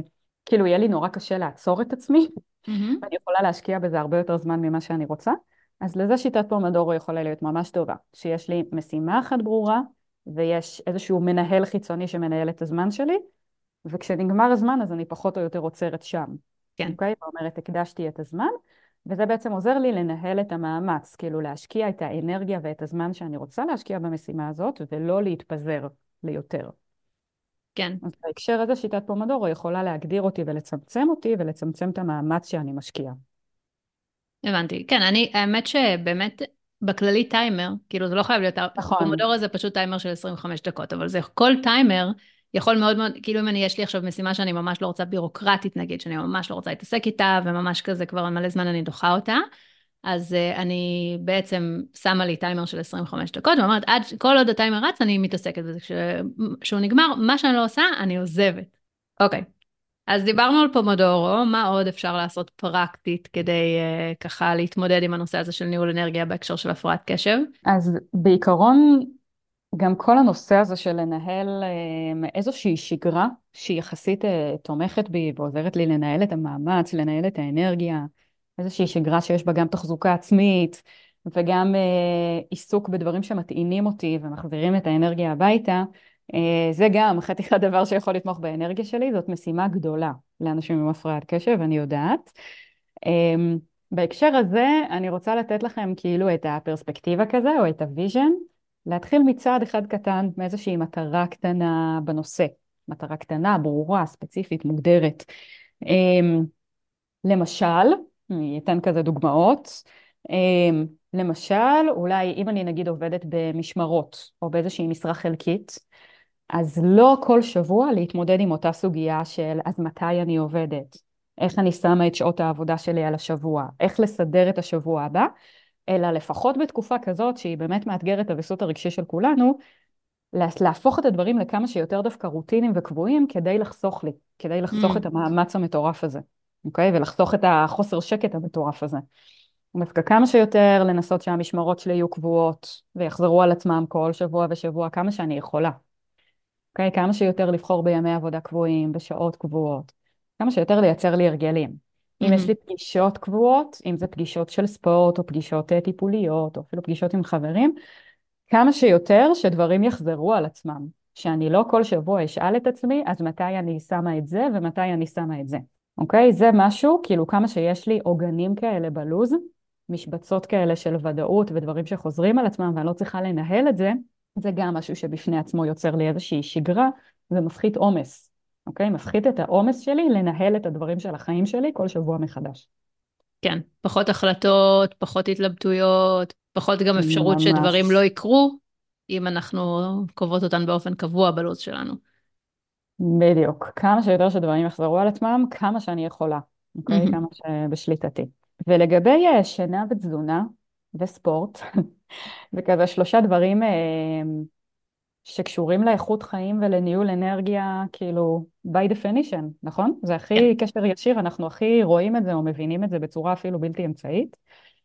כאילו יהיה לי נורא קשה לעצור את עצמי, mm-hmm. ואני יכולה להשקיע בזה הרבה יותר זמן ממה שאני רוצה, אז לזה שיטת פומדורו יכולה להיות ממש טובה, שיש לי משימה אחת ברורה, ויש איזשהו מנהל חיצוני שמנהל את הזמן שלי, וכשנגמר הזמן אז אני פחות או יותר עוצרת שם. כן. אוקיי? ואומרת, הקדשתי את הזמן, וזה בעצם עוזר לי לנהל את המאמץ, כאילו להשקיע את האנרגיה ואת הזמן שאני רוצה להשקיע במשימה הזאת, ולא להתפזר ליותר. כן. אז בהקשר הזה שיטת פומדורו יכולה להגדיר אותי ולצמצם אותי ולצמצם את המאמץ שאני משקיעה. הבנתי. כן, אני, האמת שבאמת בכללי טיימר, כאילו זה לא חייב להיות, נכון. פומדורו זה פשוט טיימר של 25 דקות, אבל זה כל טיימר יכול מאוד מאוד, כאילו אם אני, יש לי עכשיו משימה שאני ממש לא רוצה בירוקרטית נגיד, שאני ממש לא רוצה להתעסק איתה, וממש כזה כבר מלא זמן אני דוחה אותה, אז uh, אני בעצם שמה לי טיימר של 25 דקות, ואומרת, עד, כל עוד הטיימר רץ, אני מתעסקת בזה. כשהוא נגמר, מה שאני לא עושה, אני עוזבת. אוקיי, אז דיברנו על פומודורו, מה עוד אפשר לעשות פרקטית כדי uh, ככה להתמודד עם הנושא הזה של ניהול אנרגיה בהקשר של הפרעת קשב? אז בעיקרון, גם כל הנושא הזה של לנהל uh, איזושהי שגרה שהיא יחסית uh, תומכת בי ועוזרת לי לנהל את המאמץ, לנהל את האנרגיה, איזושהי שגרה שיש בה גם תחזוקה עצמית וגם uh, עיסוק בדברים שמטעינים אותי ומחזירים את האנרגיה הביתה, זה גם חתיכת דבר שיכול לתמוך באנרגיה שלי, זאת משימה גדולה לאנשים עם הפרעת קשב, אני יודעת. Um, בהקשר הזה, אני רוצה לתת לכם כאילו את הפרספקטיבה כזה, או את ה vision, להתחיל מצעד אחד קטן, מאיזושהי מטרה קטנה בנושא. מטרה קטנה, ברורה, ספציפית, מוגדרת. Um, למשל, אני אתן כזה דוגמאות. למשל, אולי אם אני נגיד עובדת במשמרות או באיזושהי משרה חלקית, אז לא כל שבוע להתמודד עם אותה סוגיה של אז מתי אני עובדת, איך אני שמה את שעות העבודה שלי על השבוע, איך לסדר את השבוע הבא, אלא לפחות בתקופה כזאת שהיא באמת מאתגרת את הוויסות הרגשי של כולנו, להפוך את הדברים לכמה שיותר דווקא רוטינים וקבועים כדי לחסוך לי, כדי לחסוך mm. את המאמץ המטורף הזה. אוקיי? ולחסוך את החוסר שקט המטורף הזה. דווקא כמה שיותר לנסות שהמשמרות שלי יהיו קבועות ויחזרו על עצמם כל שבוע ושבוע כמה שאני יכולה. אוקיי? כמה שיותר לבחור בימי עבודה קבועים, בשעות קבועות. כמה שיותר לייצר לי הרגלים. Mm-hmm. אם יש לי פגישות קבועות, אם זה פגישות של ספורט או פגישות אה, טיפוליות או אפילו פגישות עם חברים, כמה שיותר שדברים יחזרו על עצמם. שאני לא כל שבוע אשאל את עצמי, אז מתי אני שמה את זה ומתי אני שמה את זה. אוקיי? זה משהו, כאילו כמה שיש לי עוגנים כאלה בלוז, משבצות כאלה של ודאות ודברים שחוזרים על עצמם ואני לא צריכה לנהל את זה, זה גם משהו שבפני עצמו יוצר לי איזושהי שגרה ומפחית עומס, אוקיי? מפחית את העומס שלי לנהל את הדברים של החיים שלי כל שבוע מחדש. כן, פחות החלטות, פחות התלבטויות, פחות גם אפשרות ממש. שדברים לא יקרו, אם אנחנו קובעות אותן באופן קבוע בלו"ז שלנו. בדיוק. כמה שיותר שדברים יחזרו על עצמם, כמה שאני יכולה, אוקיי? Mm-hmm. כמה שבשליטתי. ולגבי אה, שינה ותזונה וספורט, זה כזה שלושה דברים אה, שקשורים לאיכות חיים ולניהול אנרגיה, כאילו, by definition, נכון? זה הכי yeah. כן. קשר ישיר, אנחנו הכי רואים את זה או מבינים את זה בצורה אפילו בלתי אמצעית,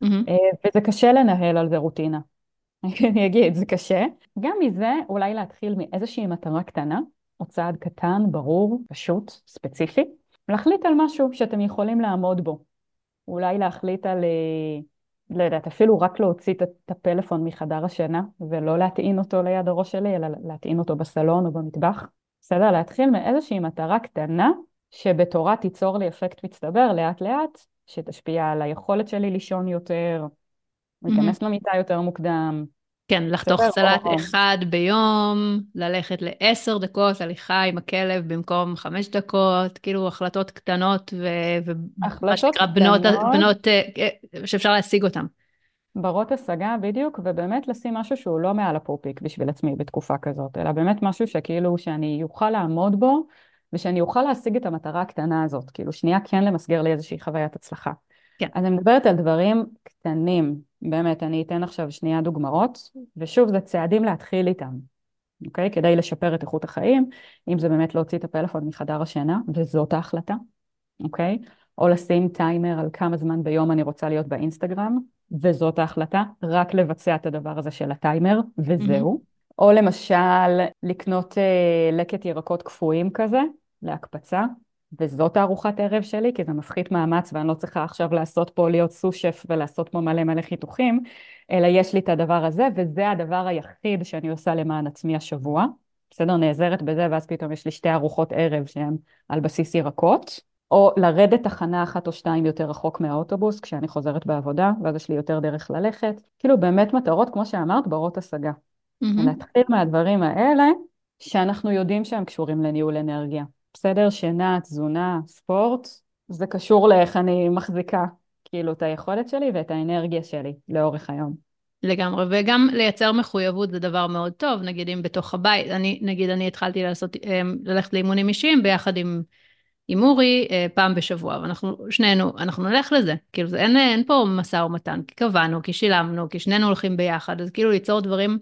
mm-hmm. וזה קשה לנהל על זה רוטינה. אני אגיד, זה קשה. גם מזה אולי להתחיל מאיזושהי מטרה קטנה, או צעד קטן, ברור, פשוט, ספציפי, להחליט על משהו שאתם יכולים לעמוד בו. אולי להחליט על, אה, לא יודעת, אפילו רק להוציא את הפלאפון מחדר השינה, ולא להטעין אותו ליד הראש שלי, אלא להטעין אותו בסלון או במטבח. בסדר? להתחיל מאיזושהי מטרה קטנה, שבתורה תיצור לי אפקט מצטבר לאט לאט, שתשפיע על היכולת שלי לישון יותר, להיכנס mm-hmm. למיטה יותר מוקדם, כן, לחתוך סלט אחד ביום, ללכת לעשר דקות הליכה עם הכלב במקום חמש דקות, כאילו החלטות קטנות ומה שנקרא בנות, בנות אה, אה, שאפשר להשיג אותן. ברות השגה בדיוק, ובאמת לשים משהו שהוא לא מעל הפופיק בשביל עצמי בתקופה כזאת, אלא באמת משהו שכאילו שאני אוכל לעמוד בו, ושאני אוכל להשיג את המטרה הקטנה הזאת, כאילו שנייה כן למסגר לי איזושהי חוויית הצלחה. כן. אז אני מדברת על דברים קטנים, באמת, אני אתן עכשיו שנייה דוגמאות, ושוב, זה צעדים להתחיל איתם, אוקיי? כדי לשפר את איכות החיים, אם זה באמת להוציא את הפלאפון מחדר השינה, וזאת ההחלטה, אוקיי? או לשים טיימר על כמה זמן ביום אני רוצה להיות באינסטגרם, וזאת ההחלטה, רק לבצע את הדבר הזה של הטיימר, וזהו. Mm-hmm. או למשל, לקנות אה, לקט ירקות קפואים כזה, להקפצה, וזאת הארוחת ערב שלי, כי זה מפחית מאמץ ואני לא צריכה עכשיו לעשות פה להיות סו-שף ולעשות פה מלא מלא חיתוכים, אלא יש לי את הדבר הזה, וזה הדבר היחיד שאני עושה למען עצמי השבוע. בסדר, נעזרת בזה, ואז פתאום יש לי שתי ארוחות ערב שהן על בסיס ירקות, או לרדת תחנה אחת או שתיים יותר רחוק מהאוטובוס כשאני חוזרת בעבודה, ואז יש לי יותר דרך ללכת. כאילו באמת מטרות, כמו שאמרת, ברות השגה. Mm-hmm. להתחיל מהדברים האלה, שאנחנו יודעים שהם קשורים לניהול אנרגיה. בסדר? שינה, תזונה, ספורט, זה קשור לאיך אני מחזיקה כאילו את היכולת שלי ואת האנרגיה שלי לאורך היום. לגמרי, וגם לייצר מחויבות זה דבר מאוד טוב, נגיד אם בתוך הבית, אני, נגיד אני התחלתי לעשות, אה, ללכת לאימונים אישיים ביחד עם, עם אורי אה, פעם בשבוע, ואנחנו שנינו, אנחנו נלך לזה, כאילו זה, אין, אין פה משא ומתן, כי קבענו, כי שילמנו, כי שנינו הולכים ביחד, אז כאילו ליצור דברים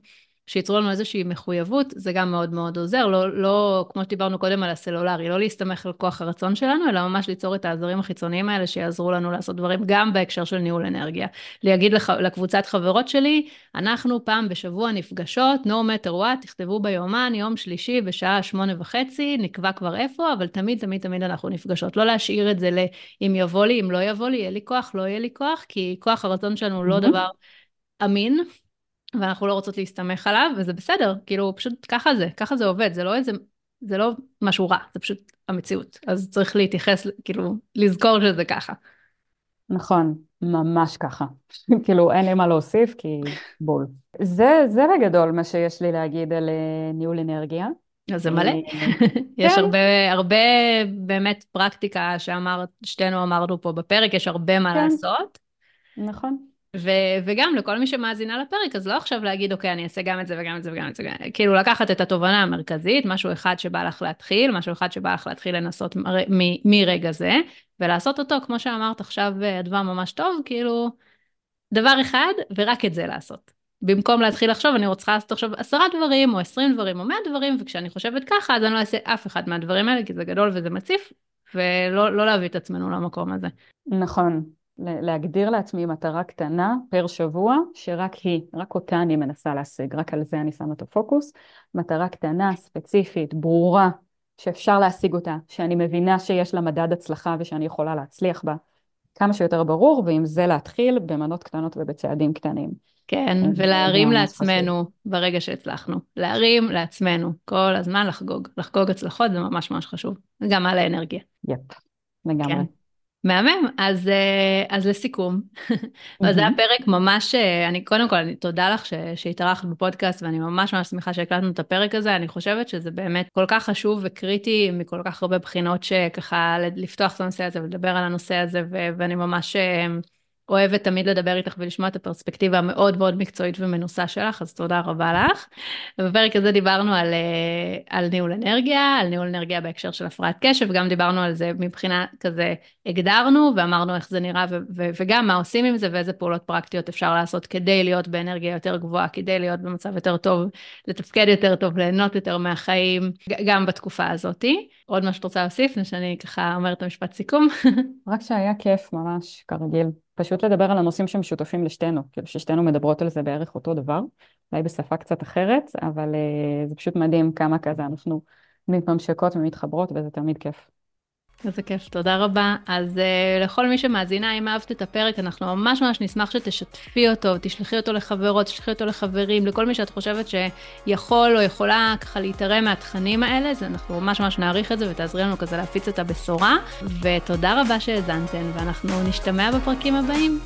שייצרו לנו איזושהי מחויבות, זה גם מאוד מאוד עוזר, לא, לא כמו שדיברנו קודם על הסלולרי, לא להסתמך על כוח הרצון שלנו, אלא ממש ליצור את העזרים החיצוניים האלה שיעזרו לנו לעשות דברים גם בהקשר של ניהול אנרגיה. להגיד לח, לקבוצת חברות שלי, אנחנו פעם בשבוע נפגשות, no matter what, תכתבו ביומן, יום שלישי בשעה שמונה וחצי, נקבע כבר איפה, אבל תמיד תמיד תמיד אנחנו נפגשות. לא להשאיר את זה ל"אם יבוא לי, אם לא יבוא לי, יהיה לי כוח, לא יהיה לי כוח, כי כוח הרצון שלנו הוא לא דבר אמין, ואנחנו לא רוצות להסתמך עליו, וזה בסדר, כאילו פשוט ככה זה, ככה זה עובד, זה לא איזה, זה לא משהו רע, זה פשוט המציאות. אז צריך להתייחס, כאילו, לזכור שזה ככה. נכון, ממש ככה. כאילו, אין לי מה להוסיף, כי בול. זה, זה בגדול מה שיש לי להגיד על אה, ניהול אנרגיה. אז זה מלא. אה, יש כן. הרבה, הרבה באמת פרקטיקה שאמרת, שתינו אמרנו פה בפרק, יש הרבה מה כן. לעשות. נכון. ו- וגם לכל מי שמאזינה לפרק, אז לא עכשיו להגיד, אוקיי, אני אעשה גם את זה וגם את זה וגם את זה, כאילו לקחת את התובנה המרכזית, משהו אחד שבא לך להתחיל, משהו אחד שבא לך להתחיל לנסות מ- מרגע זה, ולעשות אותו, כמו שאמרת עכשיו, אדווה ממש טוב, כאילו, דבר אחד, ורק את זה לעשות. במקום להתחיל לחשוב, אני רוצה לעשות עכשיו עשרה דברים, או עשרים דברים, או מאה דברים, וכשאני חושבת ככה, אז אני לא אעשה אף אחד מהדברים האלה, כי זה גדול וזה מציף, ולא לא להביא את עצמנו למקום הזה. נכון. להגדיר לעצמי מטרה קטנה פר שבוע, שרק היא, רק אותה אני מנסה להשיג, רק על זה אני שמה את הפוקוס. מטרה קטנה, ספציפית, ברורה, שאפשר להשיג אותה, שאני מבינה שיש לה מדד הצלחה ושאני יכולה להצליח בה. כמה שיותר ברור, ועם זה להתחיל במנות קטנות ובצעדים קטנים. כן, ולהרים לעצמנו חשוב. ברגע שהצלחנו. להרים לעצמנו, כל הזמן לחגוג. לחגוג הצלחות זה ממש ממש חשוב, גם על האנרגיה. יפ, לגמרי. כן. מהמם, אז, אה, אז לסיכום, אז זה היה פרק ממש, אה, אני קודם כל, אני תודה לך שהתארחת בפודקאסט ואני ממש ממש שמחה שהקלטנו את הפרק הזה, אני חושבת שזה באמת כל כך חשוב וקריטי מכל כך הרבה בחינות שככה לפתוח את הנושא הזה ולדבר על הנושא הזה ואני ממש אה, אוהבת תמיד לדבר איתך ולשמוע את הפרספקטיבה המאוד מאוד מקצועית ומנוסה שלך, אז תודה רבה לך. בפרק הזה דיברנו על, אה, על ניהול אנרגיה, על ניהול אנרגיה בהקשר של הפרעת קשב, וגם דיברנו על זה מבחינה כזה, הגדרנו ואמרנו איך זה נראה ו- ו- וגם מה עושים עם זה ואיזה פעולות פרקטיות אפשר לעשות כדי להיות באנרגיה יותר גבוהה, כדי להיות במצב יותר טוב, לתפקד יותר טוב, ליהנות יותר מהחיים, גם בתקופה הזאתי. עוד מה שאת רוצה להוסיף, שאני ככה אומרת את המשפט סיכום. רק שהיה כיף ממש, כרגיל. פשוט לדבר על הנושאים שמשותפים לשתינו, כאילו ששתינו מדברות על זה בערך אותו דבר, אולי בשפה קצת אחרת, אבל uh, זה פשוט מדהים כמה כזה אנחנו מתממשקות ומתחברות וזה תמיד כיף. איזה כיף, תודה רבה. אז uh, לכל מי שמאזינה, אם אהבת את הפרק, אנחנו ממש ממש נשמח שתשתפי אותו, תשלחי אותו לחברות, תשלחי אותו לחברים, לכל מי שאת חושבת שיכול או יכולה ככה להתערם מהתכנים האלה, אז אנחנו ממש ממש נעריך את זה ותעזרי לנו כזה להפיץ את הבשורה. ותודה רבה שהאזנתן, ואנחנו נשתמע בפרקים הבאים.